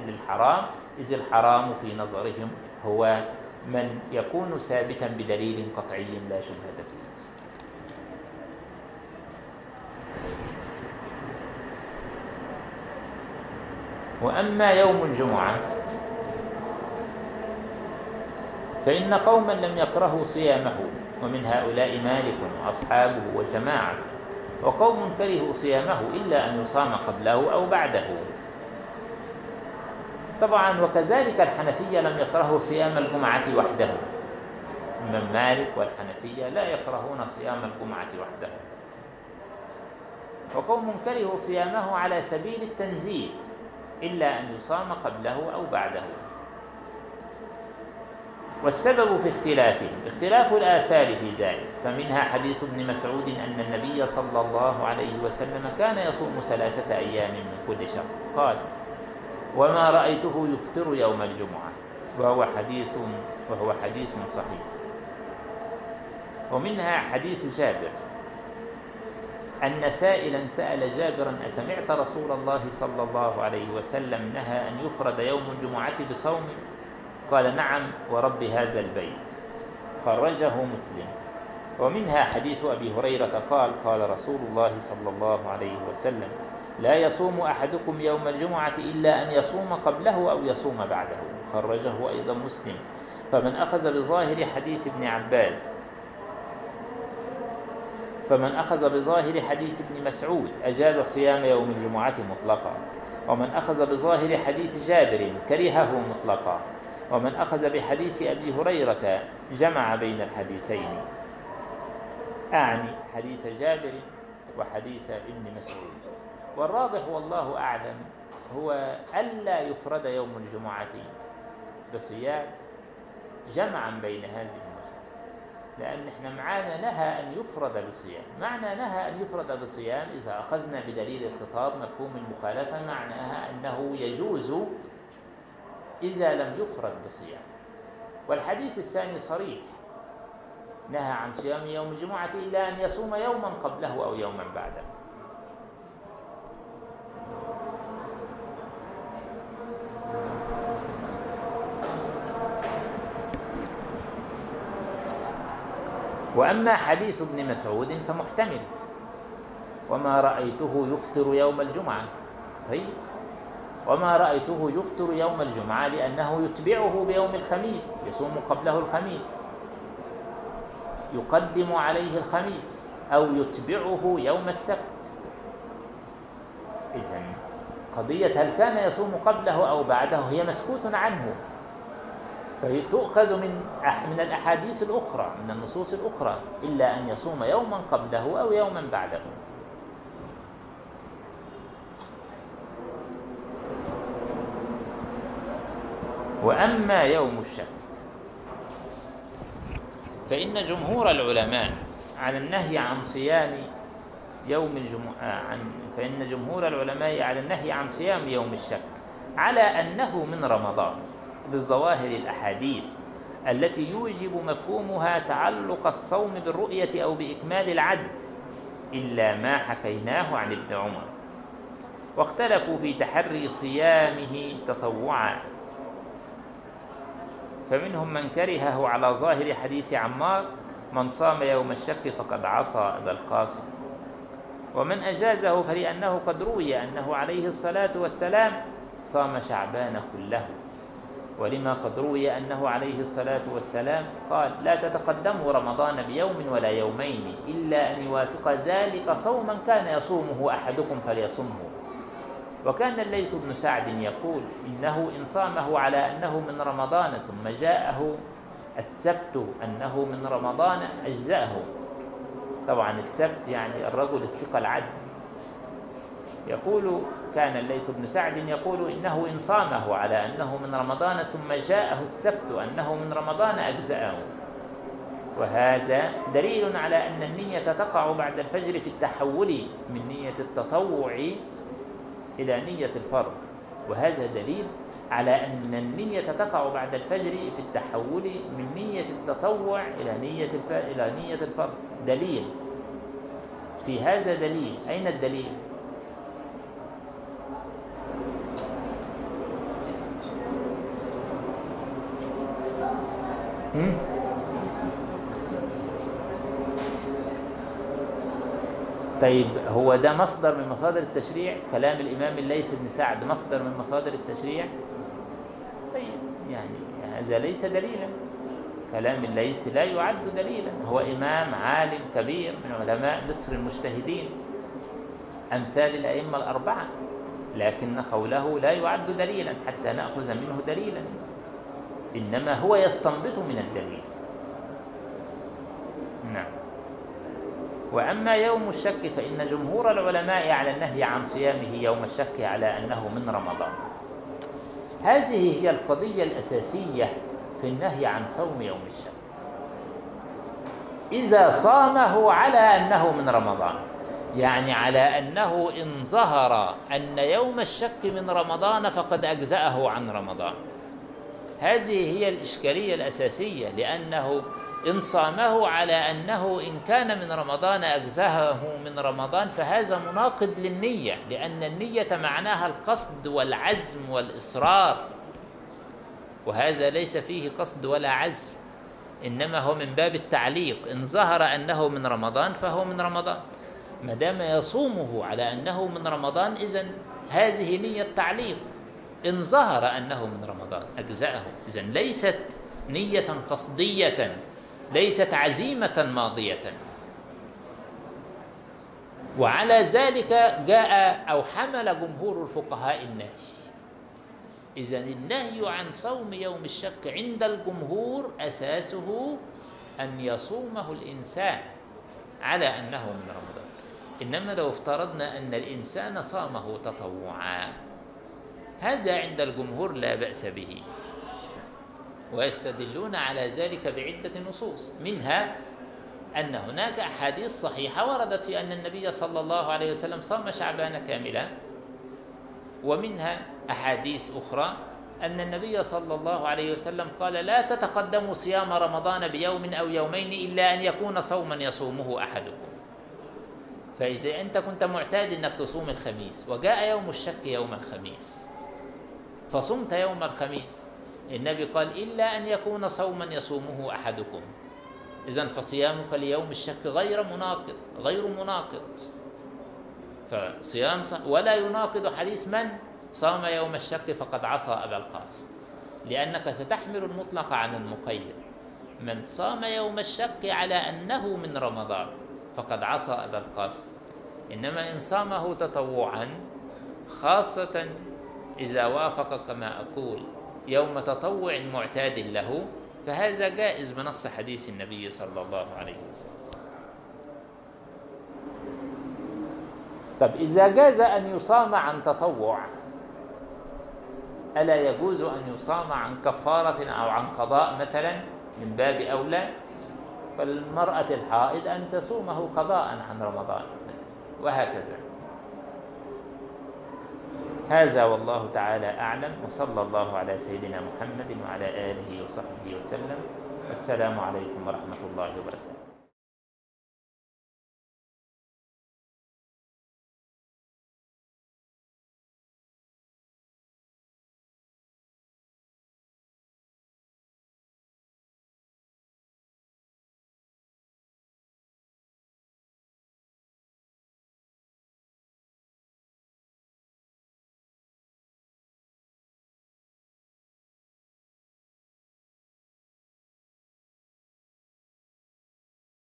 للحرام إذ الحرام في نظرهم هو من يكون ثابتا بدليل قطعي لا شبهة فيه. وأما يوم الجمعة فإن قوما لم يكرهوا صيامه ومن هؤلاء مالك وأصحابه وجماعة وقوم كرهوا صيامه إلا أن يصام قبله أو بعده. طبعا وكذلك الحنفية لم يكرهوا صيام الجمعة وحده. الإمام مالك والحنفية لا يكرهون صيام الجمعة وحده. وقوم كرهوا صيامه على سبيل التنزيه إلا أن يصام قبله أو بعده. والسبب في اختلافهم اختلاف الآثار في ذلك. فمنها حديث ابن مسعود أن النبي صلى الله عليه وسلم كان يصوم ثلاثة أيام من كل شهر. قال وما رأيته يفطر يوم الجمعة. وهو حديث وهو حديث صحيح. ومنها حديث جابر. أن سائلا سأل جابرا أسمعت رسول الله صلى الله عليه وسلم نهى أن يفرد يوم الجمعة بصوم؟ قال نعم ورب هذا البيت. خرجه مسلم. ومنها حديث أبي هريرة قال قال رسول الله صلى الله عليه وسلم لا يصوم أحدكم يوم الجمعة إلا أن يصوم قبله أو يصوم بعده. خرجه أيضا مسلم. فمن أخذ بظاهر حديث ابن عباس فمن أخذ بظاهر حديث ابن مسعود أجاز صيام يوم الجمعة مطلقا. ومن أخذ بظاهر حديث جابر كرهه مطلقا. ومن أخذ بحديث أبي هريرة جمع بين الحديثين. أعني حديث جابر وحديث ابن مسعود. والراضح والله أعلم هو ألا يفرد يوم الجمعة بصيام جمعا بين هذه النصوص لأن إحنا معانا نهى أن يفرد بصيام. معنى نهى أن يفرد بصيام إذا أخذنا بدليل الخطاب مفهوم المخالفة معناها أنه يجوز إذا لم يفرد بصيام والحديث الثاني صريح. نهى عن صيام يوم الجمعة إلا أن يصوم يوما قبله أو يوما بعده. وأما حديث ابن مسعود فمحتمل. وما رأيته يفطر يوم الجمعة. طيب. وما رأيته يفطر يوم الجمعة لأنه يتبعه بيوم الخميس يصوم قبله الخميس. يقدم عليه الخميس أو يتبعه يوم السبت. إذا قضية هل كان يصوم قبله أو بعده هي مسكوت عنه. فتؤخذ من من الأحاديث الأخرى من النصوص الأخرى إلا أن يصوم يوما قبله أو يوما بعده. وأما يوم الشك. فإن جمهور العلماء على النهي عن صيام يوم الجمعة عن فإن جمهور العلماء على النهي عن صيام يوم الشك على أنه من رمضان بالظواهر الأحاديث التي يوجب مفهومها تعلق الصوم بالرؤية أو بإكمال العد إلا ما حكيناه عن ابن عمر. واختلفوا في تحري صيامه تطوعا. فمنهم من كرهه على ظاهر حديث عمار من صام يوم الشك فقد عصى أبا القاسم. ومن أجازه فلأنه قد روي أنه عليه الصلاة والسلام صام شعبان كله. ولما قد روي أنه عليه الصلاة والسلام قال لا تتقدموا رمضان بيوم ولا يومين إلا أن يوافق ذلك صوما كان يصومه أحدكم فليصمه. وكان الليث بن سعد يقول إنه إن صامه على أنه من رمضان ثم جاءه السبت أنه من رمضان أجزأه. طبعا السبت يعني الرجل الثقة العدل. يقول كان الليث بن سعد يقول إنه إن صامه على أنه من رمضان ثم جاءه السبت أنه من رمضان أجزأه. وهذا دليل على أن النية تقع بعد الفجر في التحول من نية التطوع إلى نية الفرض. وهذا دليل على أن النية تقع بعد الفجر في التحول من نية التطوع إلى نية إلى نية الفرض. دليل. في هذا دليل. أين الدليل؟ طيب هو ده مصدر من مصادر التشريع؟ كلام الإمام الليث بن سعد مصدر من مصادر التشريع؟ طيب يعني هذا ليس دليلا. كلام الليث لا يعد دليلا. هو إمام عالم كبير من علماء مصر المجتهدين أمثال الأئمة الأربعة لكن قوله لا يعد دليلا حتى نأخذ منه دليلا. إنما هو يستنبط من الدليل نعم وأما يوم الشك فإن جمهور العلماء على النهي عن صيامه يوم الشك على أنه من رمضان. هذه هي القضية الأساسية في النهي عن صوم يوم الشك. إذا صامه على أنه من رمضان يعني على أنه إن ظهر أن يوم الشك من رمضان فقد أجزأه عن رمضان. هذه هي الإشكالية الأساسية لأنه إن صامه على أنه إن كان من رمضان أجزاه من رمضان فهذا مناقض للنية لأن النية معناها القصد والعزم والإصرار. وهذا ليس فيه قصد ولا عزم إنما هو من باب التعليق. إن ظهر أنه من رمضان فهو من رمضان. ما دام يصومه على أنه من رمضان إذا هذه نية تعليق إن ظهر أنه من رمضان أجزأه إذا ليست نية قصدية. ليست عزيمة ماضية. وعلى ذلك جاء أو حمل جمهور الفقهاء النهي إذا النهي عن صوم يوم الشك عند الجمهور أساسه أن يصومه الإنسان على أنه من رمضان. إنما لو افترضنا أن الإنسان صامه تطوعا هذا عند الجمهور لا بأس به. ويستدلون على ذلك بعدة نصوص منها أن هناك أحاديث صحيحة وردت في أن النبي صلى الله عليه وسلم صام شعبان كاملا ومنها أحاديث أخرى أن النبي صلى الله عليه وسلم قال لا تتقدموا صيام رمضان بيوم أو يومين إلا أن يكون صوما يصومه أحدكم. فإذا أنت كنت معتاد أنك تصوم الخميس وجاء يوم الشك يوم الخميس فصمت يوم الخميس. النبي قال إلا أن يكون صوما يصومه أحدكم. إذا فصيامك ليوم الشك غير مناقض غير مناقض. فصيام ولا يناقض حديث من صام يوم الشك فقد عصى أبا القاسم. لأنك ستحمل المطلق عن المقيد. من صام يوم الشك على أنه من رمضان فقد عصى أبا القاسم. إنما إن صامه تطوعا خاصة إذا وافق كما أقول يوم تطوع معتاد له فهذا جائز بنص حديث النبي صلى الله عليه وسلم. طب إذا جاز أن يصام عن تطوع ألا يجوز أن يصام عن كفارة أو عن قضاء مثلا من باب أولى؟ فالمرأة الحائض أن تصومه قضاء عن رمضان وهكذا. هذا والله تعالى أعلم وصلى الله على سيدنا محمد وعلى آله وصحبه وسلم. والسلام عليكم ورحمة الله وبركاته.